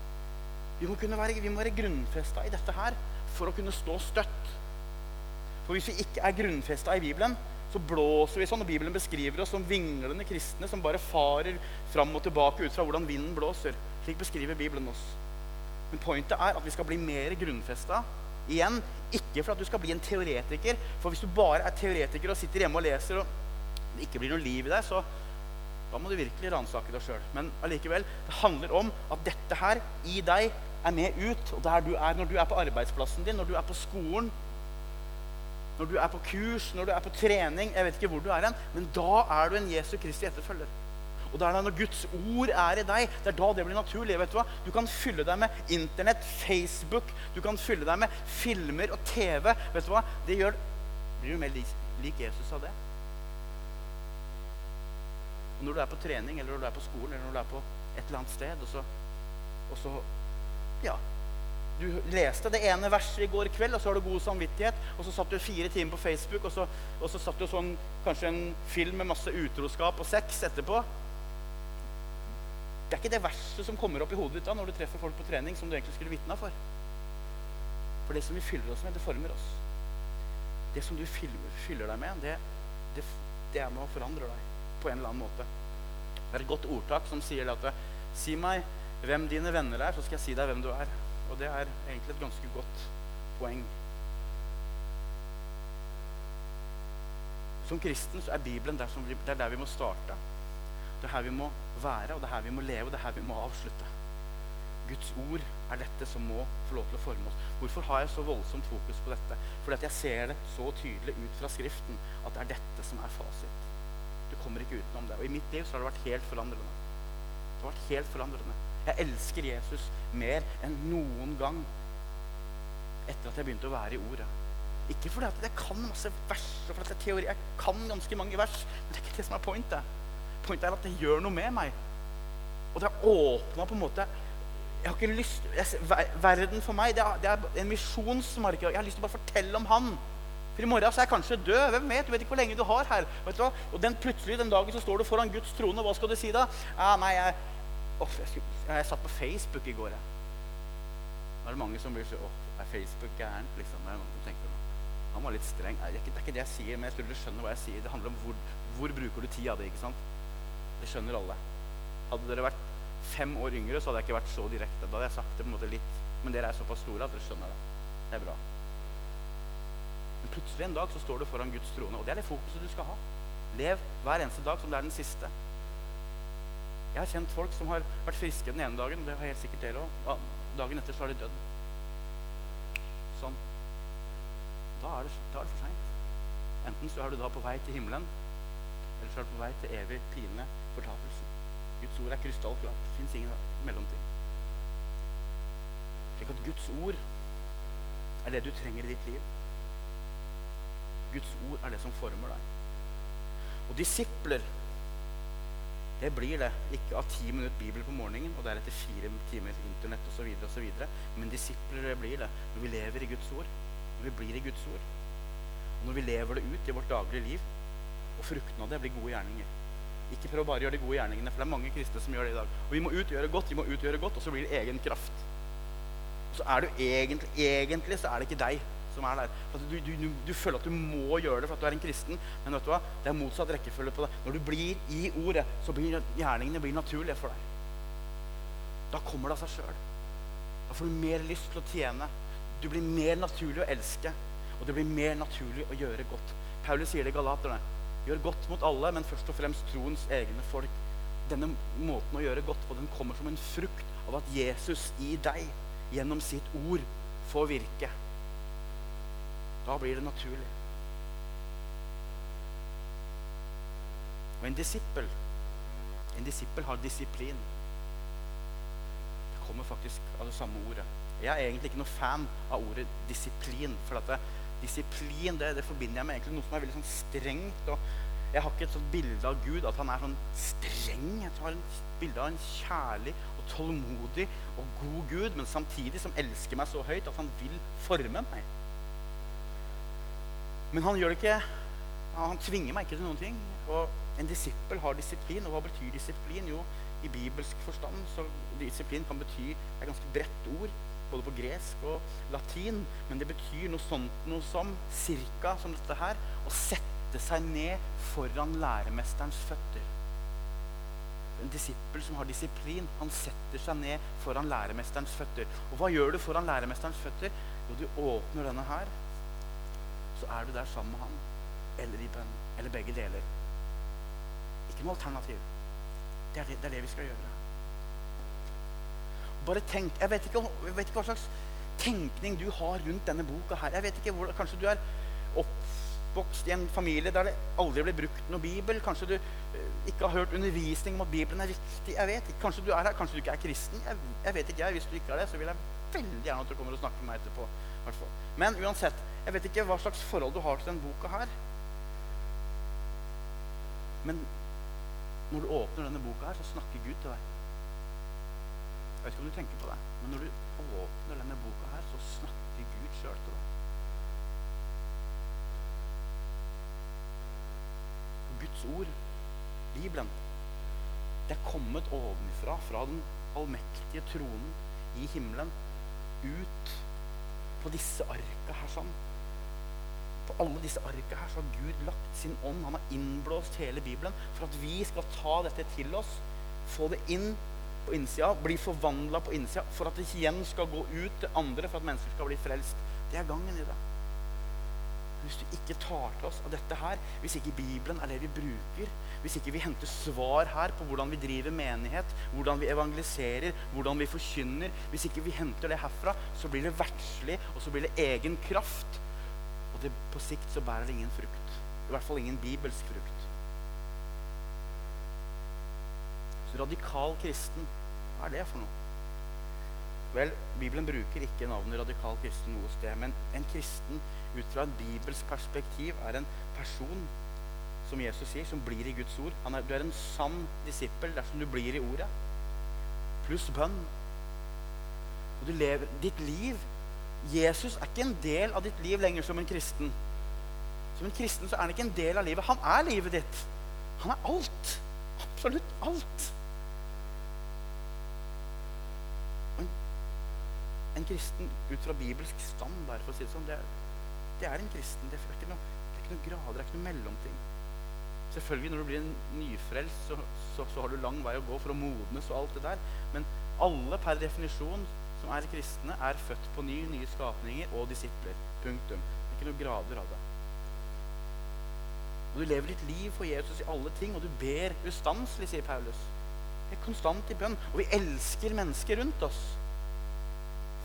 Vi må, være, vi må være grunnfesta i dette her for å kunne stå støtt. For hvis vi ikke er grunnfesta i Bibelen, så blåser vi sånn, og Bibelen beskriver oss som vinglende kristne som bare farer fram og tilbake ut fra hvordan vinden blåser. Slik beskriver Bibelen oss. Men pointet er at vi skal bli mer grunnfesta. Igjen, ikke for at du skal bli en teoretiker. For hvis du bare er teoretiker og sitter hjemme og leser, og det ikke blir noe liv i deg, så da må du virkelig ransake deg sjøl. Men allikevel, det handler om at dette her i deg er med ut. Og der du er når du er på arbeidsplassen din, når du er på skolen, når du er på kurs, når du er på trening Jeg vet ikke hvor du er hen, men da er du en Jesu Kristi etterfølger. Og det er når Guds ord er i deg, det er da det blir naturlig. vet Du hva? Du kan fylle deg med Internett, Facebook, du kan fylle deg med filmer og TV. vet du hva? Det gjør, Blir jo mer lik, lik Jesus av det? Og når du er på trening, eller når du er på skolen, eller når du er på et eller annet sted, og så, og så ja, du leste det ene verset i går kveld, og så har du god samvittighet. Og så satt du fire timer på Facebook, og så, og så satt du sånn, kanskje en film med masse utroskap og sex etterpå. Det er ikke det verset som kommer opp i hodet ditt da når du treffer folk på trening, som du egentlig skulle vitna for. For det som vi fyller oss med, det former oss. Det som du fyller, deg med, det, det, det, er med å forandre deg på en eller annen måte. Det er et godt ordtak som sier at Si meg hvem dine venner er, så skal jeg si deg hvem du er. Og det er egentlig et ganske godt poeng. Som kristen så er Bibelen der, vi, det er der vi må starte. Det er her vi må være, og det er her vi må leve, og det er her vi må avslutte. Guds ord er dette som må få lov til å forme oss. Hvorfor har jeg så voldsomt fokus på dette? Fordi at jeg ser det så tydelig ut fra Skriften at det er dette som er fasit. Du kommer ikke utenom det. Og i mitt liv så har det vært helt forandrende. Det har vært helt forandrende. Jeg elsker Jesus mer enn noen gang etter at jeg begynte å være i Ordet. Ikke fordi at jeg kan masse vers, og fordi at jeg, teori, jeg kan ganske mange vers. Men det er ikke det som er pointet. Pointet er at det gjør noe med meg. Og det har åpna på en måte jeg har ikke lyst, jeg, Verden for meg det er, det er en misjonsmarked. Jeg har lyst til å bare fortelle om han. For i morgen så er jeg kanskje død. Hvem vet? Du vet ikke hvor lenge du har her. Og den plutselig den dagen så står du foran Guds trone. Hva skal du si da? Ah, nei, jeg, oh, jeg, skulle, jeg, satt på Facebook i går. Jeg. Da er det mange som blir så oh, Er Facebook gærent? Liksom. Er noen han var litt streng. Det er, ikke, det er ikke det jeg sier, men jeg tror du skjønner hva jeg sier. Det handler om hvor, hvor bruker du tida di. ikke sant? Det skjønner alle. Hadde dere vært fem år yngre, så hadde jeg ikke vært så direkte. Da hadde jeg sagt det på en måte litt. Men dere er såpass store at dere skjønner det. Det er bra. Men plutselig en dag så står du foran Guds trone, og det er det fokuset du skal ha. Lev hver eneste dag som det er den siste. Jeg har kjent folk som har vært friske den ene dagen, det har helt sikkert dere òg. Dagen etter så har de dødd. Sånn da er det, da er det for seint. Enten så er du da på vei til himmelen, eller så er du på vei til evig pine, fortapelsen. Guds ord er krystallklart. Det fins ingen mellomting. Slik at Guds ord er det du trenger i ditt liv. Guds ord er det som former deg. Og disipler, det blir det. Ikke av ti minutter Bibel på morgenen og deretter fire timer Internett osv. Men disipler det blir det når vi lever i Guds ord når vi blir i Guds ord. Og når vi lever det ut i vårt daglige liv. Og frukten av det blir gode gjerninger. Ikke prøv bare å gjøre de gode gjerningene, for det er mange kristne som gjør det i dag. Og vi må utgjøre godt, vi må utgjøre godt, og så blir det egen kraft. Og så er du egentlig, egentlig så er det ikke deg som er der. Du, du, du, føler at du må gjøre det for at du er en kristen. Men vet du hva? det er motsatt rekkefølge på det. Når du blir i ordet, så blir gjerningene blir naturlige for deg. Da kommer det av seg sjøl. Da får du mer lyst til å tjene. Du blir mer naturlig å elske, og det blir mer naturlig å gjøre godt. Paulus sier det i Galaterne. Gjør godt mot alle, men først og fremst troens egne folk. Denne måten å gjøre godt på den kommer som en frukt av at Jesus i deg gjennom sitt ord får virke. Da blir det naturlig. Og en disippel En disippel har disiplin. Det kommer faktisk av det samme ordet. Jeg er egentlig ikke noe fan av ordet disiplin. For det, disiplin det, det, forbinder jeg med noe som er veldig sånn strengt. og Jeg har ikke et sånt bilde av Gud at han er sånn streng. Jeg har et bilde av en kjærlig og tålmodig og god Gud, men samtidig som elsker meg så høyt at han vil forme meg. Men han gjør det ikke Han tvinger meg ikke til noen ting. Og en disippel har disiplin. Og hva betyr disiplin? Jo, i bibelsk forstand så disiplin kan bety et ganske bredt ord både på gresk og latin. Men det betyr noe sånt noe som cirka som dette her å sette seg ned foran læremesterens føtter. En disippel som har disiplin, han setter seg ned foran læremesterens føtter. Og hva gjør du foran læremesterens føtter? Jo, du åpner denne her, så er du der sammen med han. Eller i bønn. Eller begge deler. Ikke noe alternativ. Det er det, det er det vi skal gjøre. Bare tenk. Jeg vet, ikke, jeg vet ikke hva slags tenkning du har rundt denne boka her. Jeg vet ikke hvor, Kanskje du er oppvokst i en familie der det aldri ble brukt noe bibel. Kanskje du uh, ikke har hørt undervisning om at Bibelen er viktig. Jeg vet ikke. Kanskje du er her, kanskje du ikke er kristen. Jeg, jeg vet ikke, jeg. Hvis du ikke er det, så vil jeg veldig gjerne at du kommer og snakker med meg etterpå. Men uansett, jeg vet ikke hva slags forhold du har til denne boka her. Men når du åpner denne boka her, så snakker Gud til deg. Jeg vet ikke om du tenker på det, men når du åpner denne boka her, så snakker Gud sjøl til deg. Guds ord, Bibelen, det er kommet ovenfra, fra den allmektige tronen i himmelen, ut på disse arka her sånn. På alle disse arka her så har Gud lagt sin ånd. Han har innblåst hele Bibelen for at vi skal ta dette til oss, få det inn på innsida, bli forvandla på innsida, for at det igjen skal gå ut til andre, for at mennesker skal bli frelst. Det er gangen i det. Hvis du ikke tar til oss av dette her, hvis ikke Bibelen er det vi bruker, hvis ikke vi henter svar her på hvordan vi driver menighet, hvordan vi evangeliserer, hvordan vi forkynner Hvis ikke vi henter det herfra, så blir det verdslig, og så blir det egen kraft. Og det, på sikt så bærer det ingen frukt. I hvert fall ingen bibelsk frukt. Så radikal kristen. Hva er det for noe? Vel, Bibelen bruker ikke navnet radikal kristen noe sted, men en kristen ut fra en bibelsk perspektiv er en person som Jesus sier, som blir i Guds ord. Er, du er en sann disippel dersom du blir i ordet. Pluss bønn. Og du lever ditt liv Jesus er ikke en del av ditt liv lenger som en kristen. Som en kristen så er han ikke en del av livet. Han er livet ditt. Han er alt. Absolutt alt. En, en, kristen ut fra bibelsk standard, for å si det sånn, det er, det er en kristen. Det er, ikke noe, det er ikke noe grader, det er ikke noe mellomting. Selvfølgelig, når du blir en nyfrelst, så, så, så, har du lang vei å gå for å modnes og alt det der. Men alle per definisjon som er kristne, er født på ny, nye skapninger og disipler. Punktum. Det er ikke noen grader av det. Og Du lever ditt liv for Jesus i alle ting, og du ber ustanselig, sier Paulus. Vi er konstant i bønn, og vi elsker mennesker rundt oss.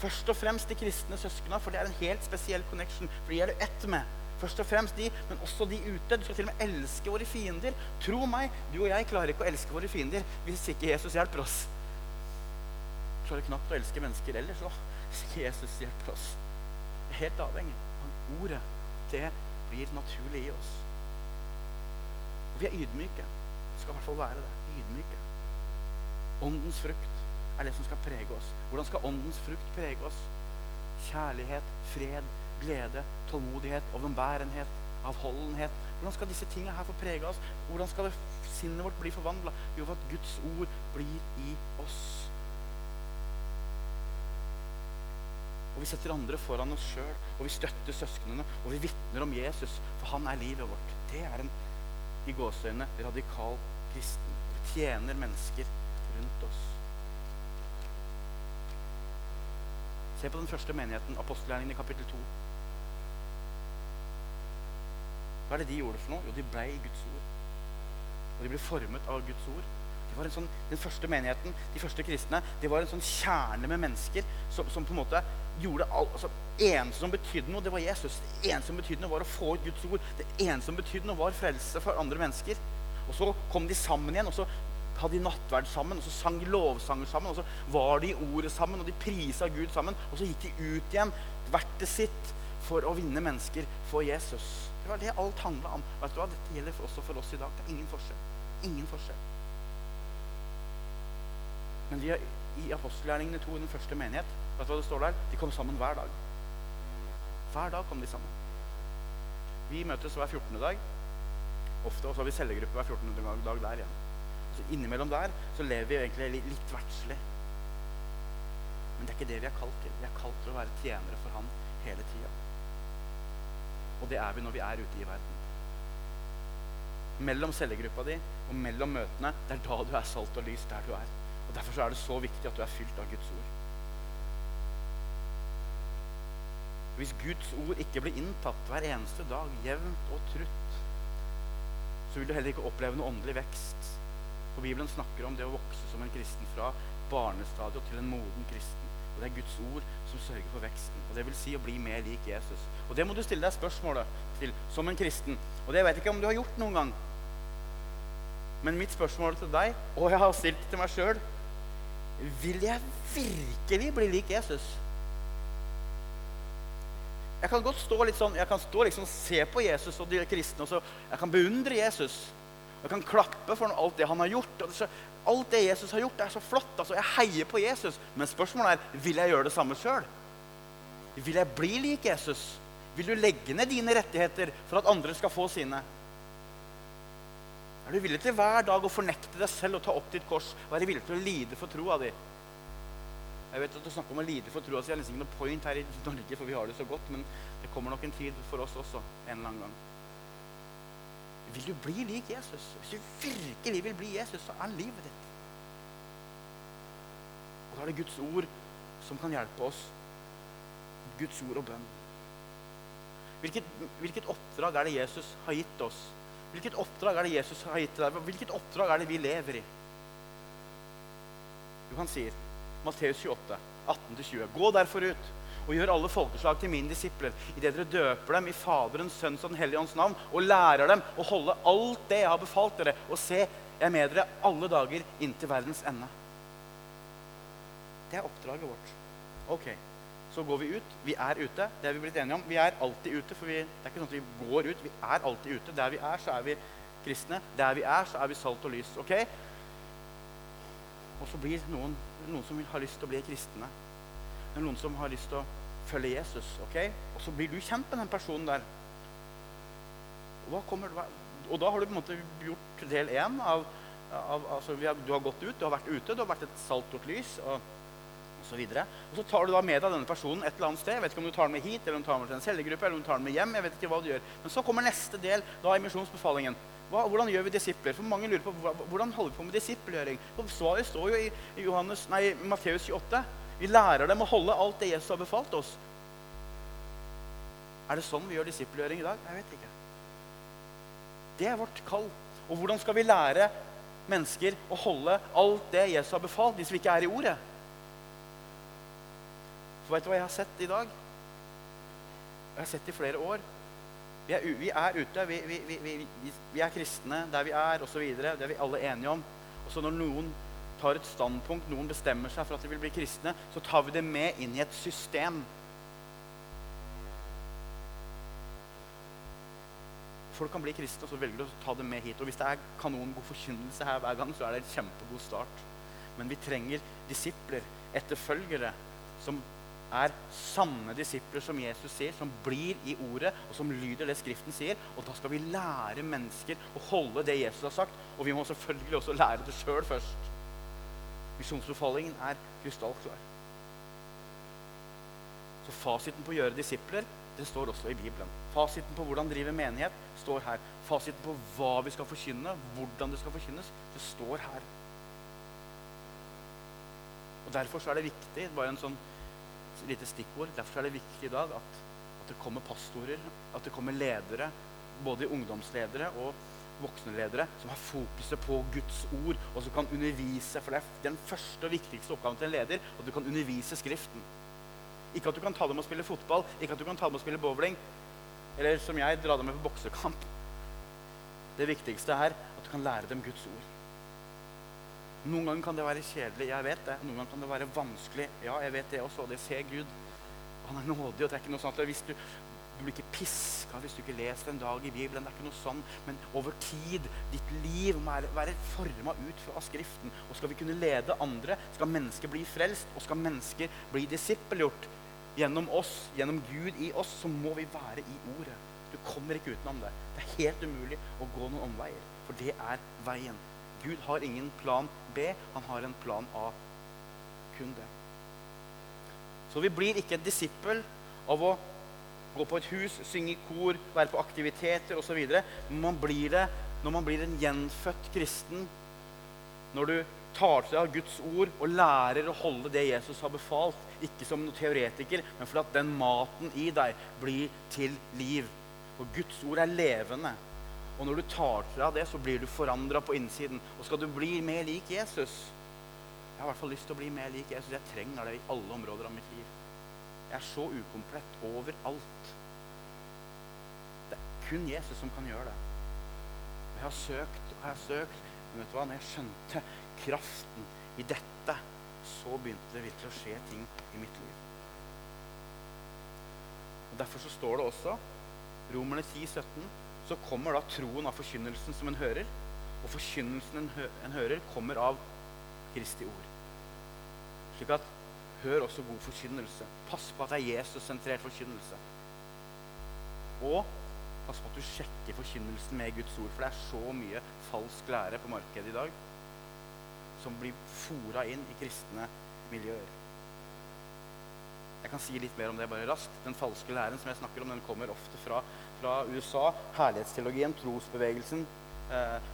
Først og fremst de kristne søskna, for det er en helt spesiell connection. For de er du ett med. Først og fremst de, men også de ute. Du skal til og med elske våre fiender. Tro meg, du og jeg klarer ikke å elske våre fiender hvis ikke Jesus hjelper oss. Du klarer knapt å elske mennesker ellers òg hvis ikke Jesus hjelper oss. Det er helt avhengig av ordet. Det blir naturlig i oss. Og vi er ydmyke. Vi skal i hvert fall være det. Ydmyke. Åndens frukt er det som skal prege oss. Hvordan skal åndens frukt prege oss? Kjærlighet, fred, glede, tålmodighet, overbærenhet, avholdenhet. Hvordan skal disse tingene her få prege oss? Hvordan skal sinnet vårt bli forvandla? Jo, for at Guds ord blir i oss. Og vi setter andre foran oss sjøl, og vi støtter søsknene, og vi vitner om Jesus, for han er livet vårt. Det er en i gåseøynene radikal kristen. Vi tjener mennesker rundt oss. Se på den første menigheten, apostelgjerningen i kapittel 2. Hva er det de gjorde for noe? Jo, de ble i Guds ord. Og de ble formet av Guds ord. Det sånn, den første menigheten, de første kristne, det var en sånn kjerne med mennesker som, som på en måte gjorde alt altså, eneste som betydde noe, det var Jesus. Det eneste som betydde noe, var å få ut Guds ord. Det eneste som betydde noe, var frelse for andre mennesker. Og så kom de sammen igjen, og så hadde de nattverd sammen, og så sang lovsanger sammen, og så var de i ordet sammen, og de prisa Gud sammen. Og så gikk de ut igjen, hvert til sitt, for å vinne mennesker for Jesus. Var det alt handla om. Vet du hva? Dette gjelder også for oss i dag. Det er ingen forskjell. Ingen forskjell. Men de i apostelgjerningene to i den første menighet vet du hva det står der? De kom sammen hver dag. Hver dag kom de sammen. Vi møtes hver 14. dag. Ofte, Og så har vi cellegruppe hver 14. dag der igjen. Så Innimellom der så lever vi egentlig litt verdslig. Men det er ikke det vi er kalt til. Vi er kalt til å være tjenere for Han hele tida. Og det er vi når vi er ute i verden. Mellom cellegruppa di og mellom møtene, det er da du er salt og lys der du er. Og Derfor er det så viktig at du er fylt av Guds ord. Hvis Guds ord ikke blir inntatt hver eneste dag, jevnt og trutt, så vil du heller ikke oppleve noe åndelig vekst. For Bibelen snakker om det å vokse som en kristen fra barnestadiet til en moden kristen. Og det er Guds ord som sørger for veksten. Og det vil si å bli mer lik Jesus. Og det må du stille deg spørsmålet til som en kristen. Og det vet jeg ikke om du har gjort noen gang. Men mitt spørsmål til deg, og jeg har stilt det til meg sjøl Vil jeg virkelig bli lik Jesus? Jeg kan godt stå litt sånn, jeg kan stå liksom se på Jesus og de kristne, og så jeg kan beundre Jesus. Jeg kan klappe for alt det han har gjort. Det så, alt det Jesus har gjort, er så flott. Altså, jeg heier på Jesus. Men spørsmålet er vil jeg gjøre det samme sjøl. Vil jeg bli lik Jesus? Vil du legge ned dine rettigheter for at andre skal få sine? Er du villig til hver dag å fornekte deg selv og ta opp ditt kors? Være villig til å lide for troa di? Jeg vet at du snakker om å lide for troa si. Det er nesten ikke noe point her i Norge, for vi har det så godt. Men det kommer nok en tid for oss også en eller annen gang. Vil du bli lik Jesus? Hvis du virkelig vil bli Jesus, så er livet ditt. Og da er det Guds ord som kan hjelpe oss. Guds ord og bønn. Hvilket, hvilket, oppdrag er det Jesus har gitt oss? Hvilket oppdrag er det Jesus har gitt deg? Hvilket oppdrag er det vi lever i? Jo, han sier, Matteus 28, 18-20, gå derfor ut og gjør alle folkeslag til mine disipler, idet dere døper dem i Faderens, Sønns og Den hellige ånds navn, og lærer dem å holde alt det jeg har befalt dere, og se, jeg er med dere alle dager inntil verdens ende. Det er oppdraget vårt. Ok, så går vi ut. Vi er ute. Det er vi blitt enige om. Vi er alltid ute, for vi, det er ikke sånn at vi går ut. Vi er alltid ute. Der vi er, så er vi kristne. Der vi er, så er vi salt og lys. ok? Og så blir noen, noen som har lyst til å bli kristne. Det er noen som har lyst til å følge Jesus. ok? Og så blir du kjent med den personen der. Og, kommer, og da har du på en måte gjort del én av, av altså Du har gått ut, du har vært ute, du har vært et salt og et lys. og så, videre. og så tar du da med deg denne personen et eller annet sted. Jeg vet ikke om du tar den med hit, eller om du tar den med til en cellegruppe, eller om du tar den med hjem. jeg vet ikke hva du gjør. Men så kommer neste del da i misjonsbefalingen. Hvordan gjør vi disipler? For Mange lurer på hvordan holder vi på med disippelgjøring. Svaret står jo i, Johannes, Matteus 28. Vi lærer dem å holde alt det Jesus har befalt oss. Er det sånn vi gjør disippelgjøring i dag? Jeg vet ikke. Det er vårt kall. Og hvordan skal vi lære mennesker å holde alt det Jesus har befalt, hvis vi ikke er i ordet? For vet du hva jeg har sett i dag? Jeg har sett i flere år. Vi er, vi er ute, vi, vi, vi, er kristne der vi er, osv. Det er vi alle enige om. Og så når noen tar et standpunkt, noen bestemmer seg for at de vil bli kristne, så tar vi det med inn i et system. Folk kan bli kristne, og så velger de å ta det med hit. Og hvis det er kanongod forkynnelse her hver gang, så er det en kjempegod start. Men vi trenger disipler, etterfølgere, som er sanne disipler, som Jesus sier, som blir i ordet, og som lyder det Skriften sier. Og da skal vi lære mennesker å holde det Jesus har sagt. Og vi må selvfølgelig også lære det sjøl først. Misjonsbefalingen er krystallklar. Så fasiten på å gjøre disipler det står også i Bibelen. Fasiten på hvordan drive menighet står her. Fasiten på hva vi skal forkynne, hvordan det skal forkynnes, det står her. Og Derfor er det viktig bare en sånn lite stikkord. Derfor er det viktig i dag at, at det kommer pastorer, at det kommer ledere, både ungdomsledere og voksne ledere, som har fokuset på Guds ord, og som kan undervise. For det er den første og viktigste oppgaven til en leder, at du kan undervise Skriften. Ikke at du kan ta dem og spille fotball, ikke at du kan ta dem og spille bowling, eller som jeg, dra dem med på boksekamp. Det viktigste er at du kan lære dem Guds ord. Noen ganger kan det være kjedelig. Jeg vet det. Noen ganger kan det være vanskelig. Ja, jeg vet det også. og Det ser Gud. Han er nådig. og det er ikke noe sånt. Hvis du, du blir ikke piska hvis du ikke leser en dag i Bibelen. det er ikke noe sånn. Men over tid, ditt liv må være forma ut fra Skriften. Og skal vi kunne lede andre, skal mennesker bli frelst, og skal mennesker bli disippelgjort gjennom oss, gjennom Gud i oss, så må vi være i Ordet. Du kommer ikke utenom det. Det er helt umulig å gå noen omveier. For det er veien. Gud har ingen plan B, han har en plan A. Kun det. Så vi blir ikke en disippel av å gå på et hus, synge i kor, være på aktiviteter osv. Man blir det når man blir en gjenfødt kristen. Når du tar til deg av Guds ord og lærer å holde det Jesus har befalt. Ikke som noen teoretiker, men fordi at den maten i deg blir til liv. For Guds ord er levende. Og når du tar til deg det, så blir du forandra på innsiden. Og skal du bli mer lik Jesus Jeg har i hvert fall lyst til å bli mer lik Jesus. Jeg trenger det i alle områder av mitt liv. Er så ukomplett overalt. Det er kun Jesus som kan gjøre det. Jeg har søkt og jeg har søkt. Men vet du hva? Når jeg skjønte kraften i dette, så begynte det virkelig å skje ting i mitt liv. Og Derfor så står det også Romerne 10, 17 så kommer da troen av forkynnelsen som en hører. Og forkynnelsen en, en hører, kommer av Kristi ord. Slik at hør også god forkynnelse. Pass på at det er Jesus-sentrert forkynnelse. Og pass på at du sjekker forkynnelsen med Guds ord, for det er så mye falsk lære på markedet i dag som blir fora inn i kristne miljøer. Jeg kan si litt mer om det bare raskt. Den falske læren som jeg snakker om, den kommer ofte fra fra USA, herlighetsteologien, trosbevegelsen,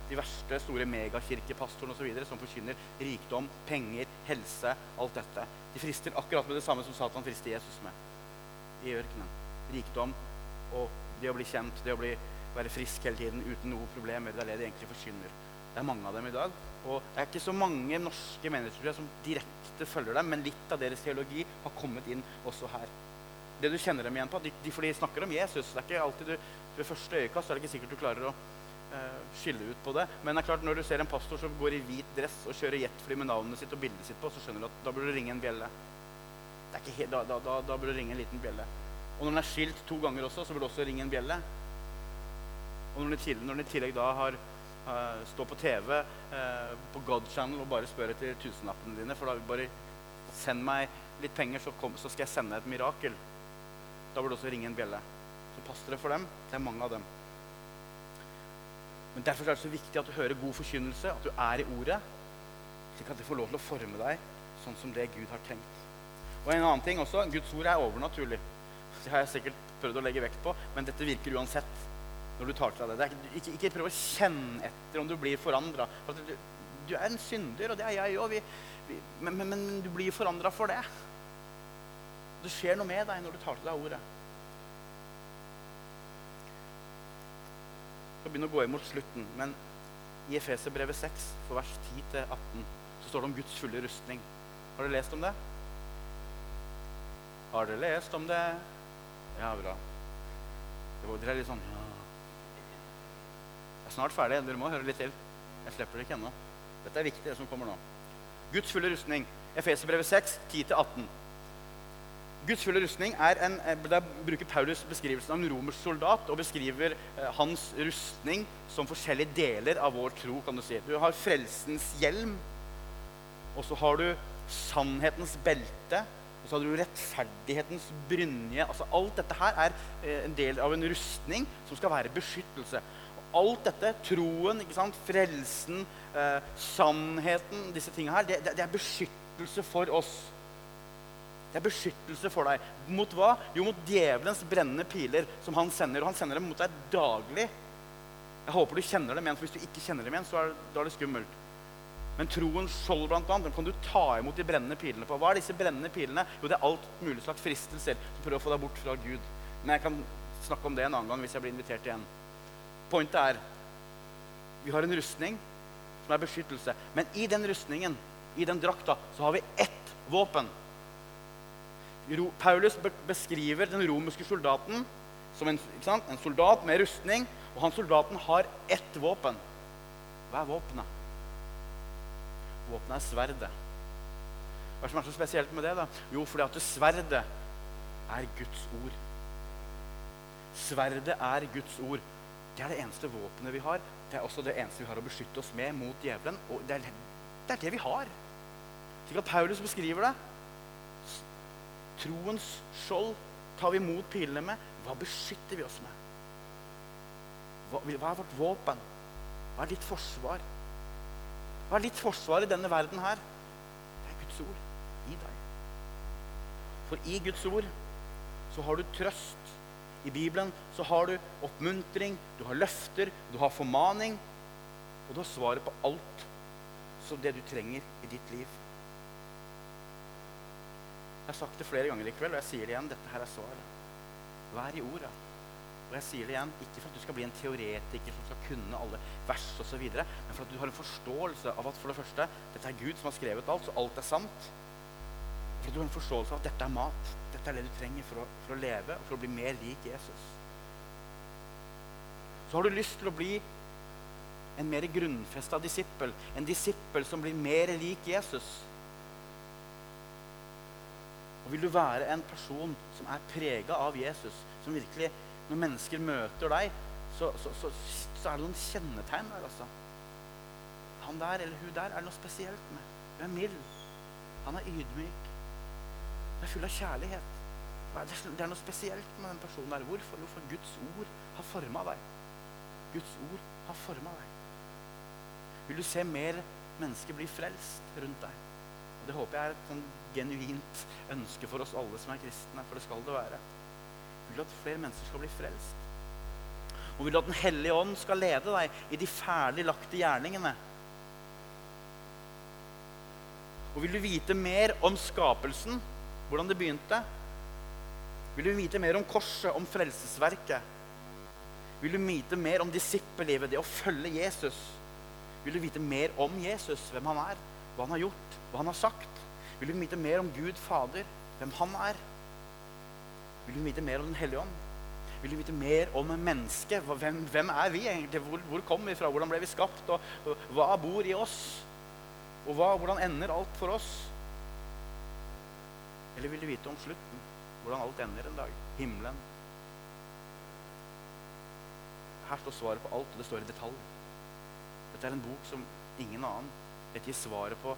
de verste store megakirkepastorene osv. som forkynner rikdom, penger, helse, alt dette. De frister akkurat med det samme som Satan frister Jesus med i ørkenen. Rikdom og det å bli kjent, det å bli, være frisk hele tiden uten noen problemer. Det er det de egentlig forkynner. Det er mange av dem i dag. Og det er ikke så mange norske mennesker som direkte følger dem, men litt av deres teologi har kommet inn også her det du kjenner dem igjen på. De, de, for de snakker om Jesus. Det er ikke alltid du, Ved første øyekast er det ikke sikkert du klarer å skille ut på det. Men det er klart når du ser en pastor som går i hvit dress og kjører jetfly med navnet sitt og bildet sitt på, så skjønner du at da burde du ringe en bjelle. helt, da, da, da, da burde du ringe en liten bjelle. Og når den er skilt to ganger også, så burde du også ringe en bjelle. Og når den, i tillegg da har uh, står på TV uh, på God Channel og bare spør etter tusenlappene dine, for da vil bare send meg litt penger, så, kom, så skal jeg sende et mirakel. Da burde du også ringe en bjelle. Så passer det for dem. Det er mange av dem. Men Derfor er det så viktig at du hører god forkynnelse, at du er i ordet, slik at det får lov til å forme deg sånn som det Gud har tenkt. Og en annen ting også, Guds ord er overnaturlig. Det har jeg sikkert prøvd å legge vekt på, men dette virker uansett når du tar til deg det. det ikke, ikke, prøv å kjenne etter om du blir forandra. For du, du, er en synder, og det er jeg òg. Men, men, men, du blir forandra for det. Det skjer noe med deg når du tar til deg ordet. Skal begynne å gå imot slutten, men i Efeserbrevet 6, for vers 10-18, så står det om Guds fulle rustning. Har dere lest om det? Har dere lest om det? Ja, bra. Dere er litt sånn ja. Jeg er snart ferdig. Dere må høre litt til. Jeg slipper det ikke ennå. Dette er viktig, det som kommer nå. Guds fulle rustning. Efeserbrevet 6, 10-18. Guds fulle rustning er en, eh, Der bruker Paulus beskrivelsen av en romersk soldat og beskriver eh, hans rustning som forskjellige deler av vår tro. kan Du si. Du har frelsens hjelm, og så har du sannhetens belte, og så har du rettferdighetens brynje. Altså, alt dette her er eh, en del av en rustning som skal være beskyttelse. Alt dette, troen, frelsen, eh, sannheten, disse tingene her, det, det er beskyttelse for oss. Det er beskyttelse for deg. Mot hva? Jo, mot djevelens brennende piler som han sender. Og han sender dem mot deg daglig. Jeg håper du kjenner dem igjen, for hvis du ikke kjenner dem igjen, så er, da er det skummelt. Men troens skjold blant annet, kan du ta imot de brennende pilene på. Hva er disse brennende pilene? Jo, det er alt mulig slags fristelser som prøver å få deg bort fra Gud. Men jeg kan snakke om det en annen gang hvis jeg blir invitert igjen. Pointet er vi har en rustning som er beskyttelse. Men i den rustningen, i den drakta, så har vi ett våpen. Paulus beskriver den romerske soldaten som en, en soldat med rustning. Og han soldaten har ett våpen. Hva er våpenet? Våpenet er sverdet. Hva er det som er så spesielt med det? da? Jo, fordi at sverdet er Guds ord. Sverdet er Guds ord. Det er det eneste våpenet vi har. Det er også det eneste vi har å beskytte oss med mot djevelen. Og det er det, er det vi har. Slik at Paulus beskriver det. Troens skjold tar vi imot pilene med. Hva beskytter vi oss med? Hva, hva er vårt våpen? Hva er ditt forsvar? Hva er ditt forsvar i denne verden her? Det er Guds ord i deg. For i Guds ord så har du trøst. I Bibelen så har du oppmuntring, du har løfter, du har formaning. Og du har svaret på alt som det du trenger i ditt liv. Jeg har sagt det flere ganger i kveld, og jeg sier det igjen. Dette her er svaret. Vær i ordet. Og jeg sier det igjen, ikke for at du skal bli en teoretiker som skal kunne alle vers osv., men for at du har en forståelse av at for det første, dette er Gud som har skrevet alt, så alt er sant. For at du har en forståelse av at dette er mat. Dette er det du trenger for å, for å leve og for å bli mer lik Jesus. Så har du lyst til å bli en mer grunnfesta disippel. En disippel som blir mer lik Jesus. Og vil du være en person som er prega av Jesus, som virkelig når mennesker møter deg, så, så, så, så, er det noen kjennetegn der. altså. Han der eller hun der er det noe spesielt med. Hun er mild. Han er ydmyk. Hun er full av kjærlighet. Det er noe spesielt med den personen der. Hvorfor? Hvorfor Guds ord har forma deg. Guds ord har forma deg. Vil du se mer mennesker bli frelst rundt deg? Og Det håper jeg er et sånn genuint ønske for oss alle som er kristne. For det skal det være. Vil du at flere mennesker skal bli frelst? Og vil du at Den hellige ånd skal lede deg i de ferdig lagte gjerningene? Og vil du vite mer om skapelsen, hvordan det begynte? Vil du vite mer om korset, om frelsesverket? Vil du vite mer om disippellivet, det å følge Jesus? Vil du vite mer om Jesus, hvem han er, hva han har gjort, hva han har sagt? Vil du vite mer om Gud Fader, hvem han er? Vil du vite mer om Den hellige ånd? Vil du vite mer om mennesket? Hvem, hvem er vi egentlig? Hvor, hvor kom vi fra? Hvordan ble vi skapt? Og, og hva bor i oss? Og hva, hvordan ender alt for oss? Eller vil du vite om slutten? Hvordan alt ender en dag? Himmelen? Her står svaret på alt, og det står i detalj. Dette er en bok som ingen annen. Dette gir svaret på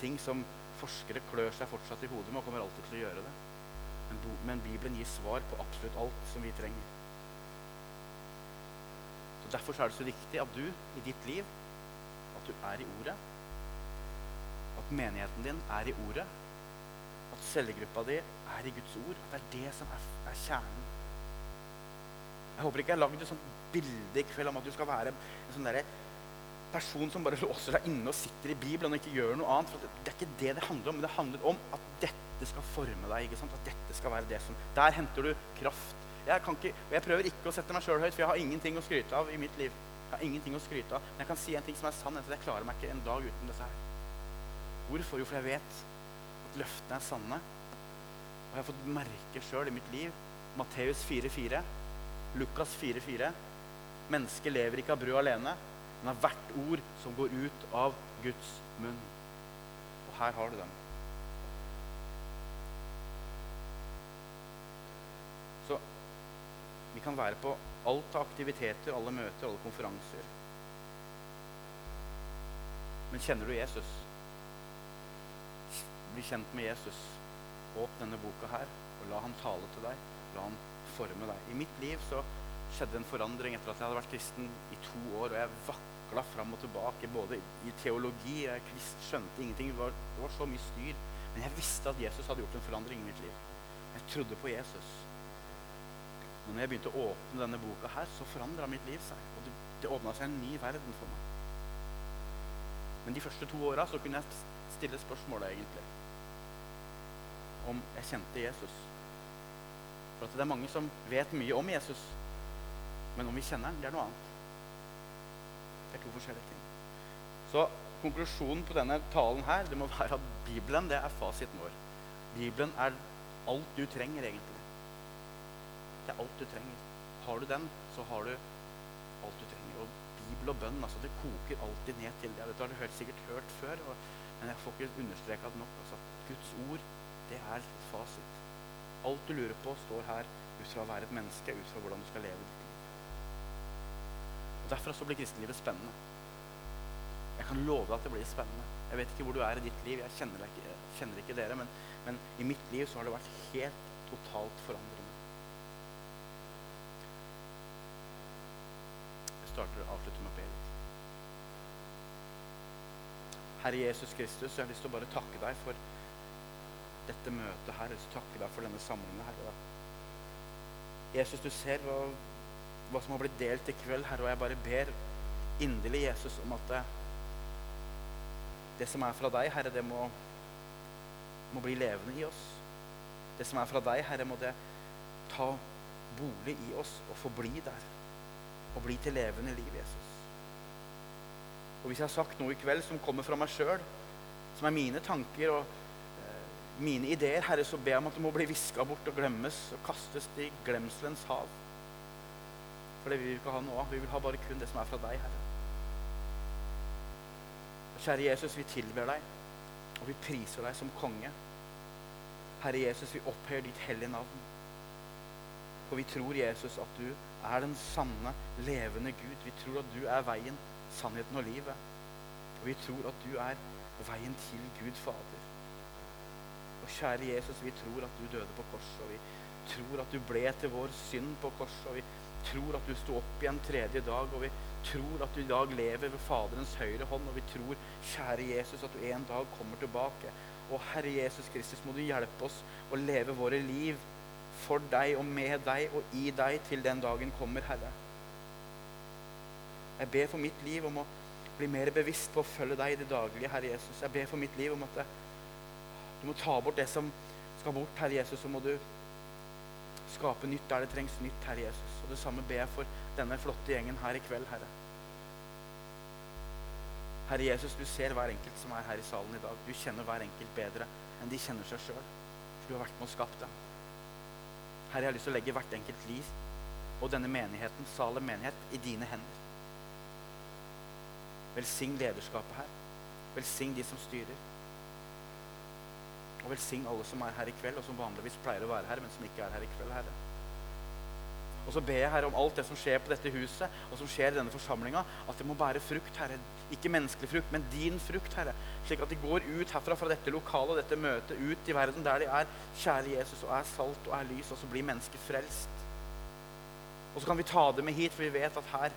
ting som forskere klør seg fortsatt i hodet med og kommer alltid til å gjøre det. Men, men Bibelen gir svar på absolutt alt som vi trenger. Så Derfor er det så viktig at du i ditt liv at du er i Ordet. At menigheten din er i Ordet. At cellegruppa di er i Guds ord. At det er det som er, er kjernen. Jeg håper ikke jeg har lagd et sånt bilde i kveld om at du skal være en sånn der person som bare låser seg inne og sitter i Bibelen og ikke gjør noe annet. For det er ikke det det handler om. Men det handler om at dette skal forme deg. ikke sant? At dette skal være det som Der henter du kraft. Jeg, kan ikke, jeg prøver ikke å sette meg sjøl høyt, for jeg har ingenting å skryte av i mitt liv. Jeg har ingenting å skryte av. Men jeg kan si en ting som er sann. Jeg klarer meg ikke en dag uten dette her. Hvorfor? Jo, for jeg vet at løftene er sanne. Og jeg har fått merke sjøl i mitt liv Matteus 4,4, Lukas 4,4 Mennesket lever ikke av brød alene, men av hvert ord som går ut av Guds munn. Og her har du dem. Så vi kan være på alt av aktiviteter, alle møter, alle konferanser. Men kjenner du Jesus? Bli kjent med Jesus. Åpne denne boka her, og la han tale til deg. La han forme deg. I mitt liv så skjedde en forandring etter at jeg hadde vært kristen i to år. Og jeg vakla fram og tilbake både i teologi Jeg kvist, skjønte ingenting. Det var, det var, så mye styr. Men jeg visste at Jesus hadde gjort en forandring i mitt liv. Jeg trodde på Jesus. Men når jeg begynte å åpne denne boka her, så forandra mitt liv seg. Og det, det åpna seg en ny verden for meg. Men de første to åra så kunne jeg stille spørsmålet, egentlig, om jeg kjente Jesus. For at det er mange som vet mye om Jesus, men om vi kjenner ham, det er noe annet. Det er to forskjellige ting. Så konklusjonen på denne talen her, det må være at Bibelen det er fasiten vår. Bibelen er alt du trenger, egentlig. Det er alt du trenger. Har du den, så har du alt du trenger. Og Bibel og bønn, altså, det koker alltid ned til det. Dette har du hørt, sikkert hørt før, og, men jeg får ikke understreka det nok. Altså, Guds ord, det er fasit. Alt du lurer på, står her ut fra å være et menneske, ut fra hvordan du skal leve ditt liv. Og Derfor så blir kristenlivet spennende. Jeg kan love deg at det blir spennende. Jeg vet ikke hvor du er i ditt liv, jeg kjenner, ikke, jeg kjenner ikke dere, men, men, i mitt liv så har det vært helt totalt forandrende. Jeg starter og avslutter med å be litt. Herre Jesus Kristus, jeg har lyst til å bare takke deg for dette møtet her. Jeg å takke deg for denne samlingen her. Jesus, du ser hva hva som har blitt delt i kveld, Herre. Og jeg bare ber inderlig Jesus om at det, som er fra deg, Herre, det må, må bli levende i oss. Det som er fra deg, Herre, må det ta bolig i oss og forbli der. Og bli til levende liv, Jesus. Og hvis jeg har sagt noe i kveld som kommer fra meg sjøl, som er mine tanker og eh, mine ideer, Herre, så ber jeg om at det må bli viska bort og glemmes og kastes i glemselens hav. For det vil vi ikke ha noe av. Vi vil ha bare kun det som er fra deg, Herre. Kjære Jesus, vi tilber deg, og vi priser deg som konge. Herre Jesus, vi opphøyer ditt hellige navn. For vi tror, Jesus, at du er den sanne, levende Gud. Vi tror at du er veien, sannheten og livet. Og vi tror at du er veien til Gud Fader. Og kjære Jesus, vi tror at du døde på korset, og vi tror at du ble til vår synd på korset. og vi tror at du sto opp igjen tredje dag, og vi tror at du i dag lever ved Faderens høyre hånd, og vi tror, kjære Jesus, at du en dag kommer tilbake. Og Herre Jesus Kristus, må du hjelpe oss å leve våre liv for deg og med deg og i deg til den dagen kommer, Herre. Jeg ber for mitt liv om å bli mer bevisst på å følge deg i det daglige, Herre Jesus. Jeg ber for mitt liv om at du må ta bort det som skal bort, Herre Jesus, så må du skape nytt der det trengs nytt, Herre Jesus. Og det samme ber jeg for denne flotte gjengen her i kveld, Herre. Herre Jesus, du ser hver enkelt som er her i salen i dag. Du kjenner hver enkelt bedre enn de kjenner seg sjøl. For du har vært med og skapt dem. Herre, jeg har lyst til å legge hvert enkelt liv og denne menigheten, Salem menighet, i dine hender. Velsign lederskapet her. Velsign de som styrer. Og velsign alle som er her i kveld, og som vanligvis pleier å være her, men som ikke er her i kveld, Herre. Og så ber jeg Herre om alt det som skjer på dette huset, og som skjer i denne forsamlinga, at det må bære frukt, Herre. Ikke menneskelig frukt, men din frukt, Herre. Slik at de går ut herfra fra dette lokalet dette møtet, ut i verden der de er, kjære Jesus, og er salt og er lys, og så blir mennesket frelst. Og så kan vi ta dem med hit, for vi vet at her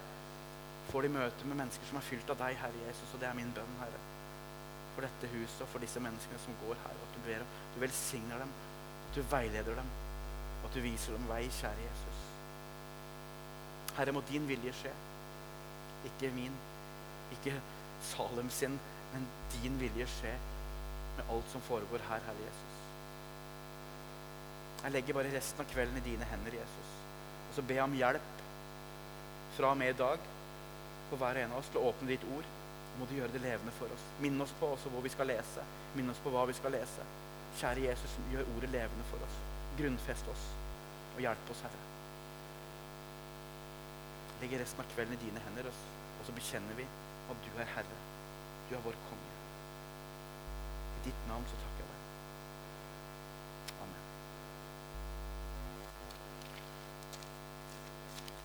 får de møte med mennesker som er fylt av deg, Herre Jesus. Og det er min bønn, Herre. For dette huset og for disse menneskene som går her. At du ber om, du velsigner dem, at du veileder dem, at du viser dem vei, kjære Jesus. Herre, må din vilje skje. Ikke min, ikke Salem sin, men din vilje skje med alt som foregår her, Herre Jesus. Jeg legger bare resten av kvelden i dine hender, Jesus. Og så ber jeg om hjelp fra og med i dag for hver og en av oss til å åpne ditt ord. Må du gjøre det levende for oss. Minn oss på også hvor vi skal lese. Minn oss på hva vi skal lese. Kjære Jesus, gjør ordet levende for oss. Grunnfest oss og hjelp oss, Herre. Legger resten av kvelden i dine hender, og så bekjenner vi at du er Herre. Du er vår konge. I ditt navn så takker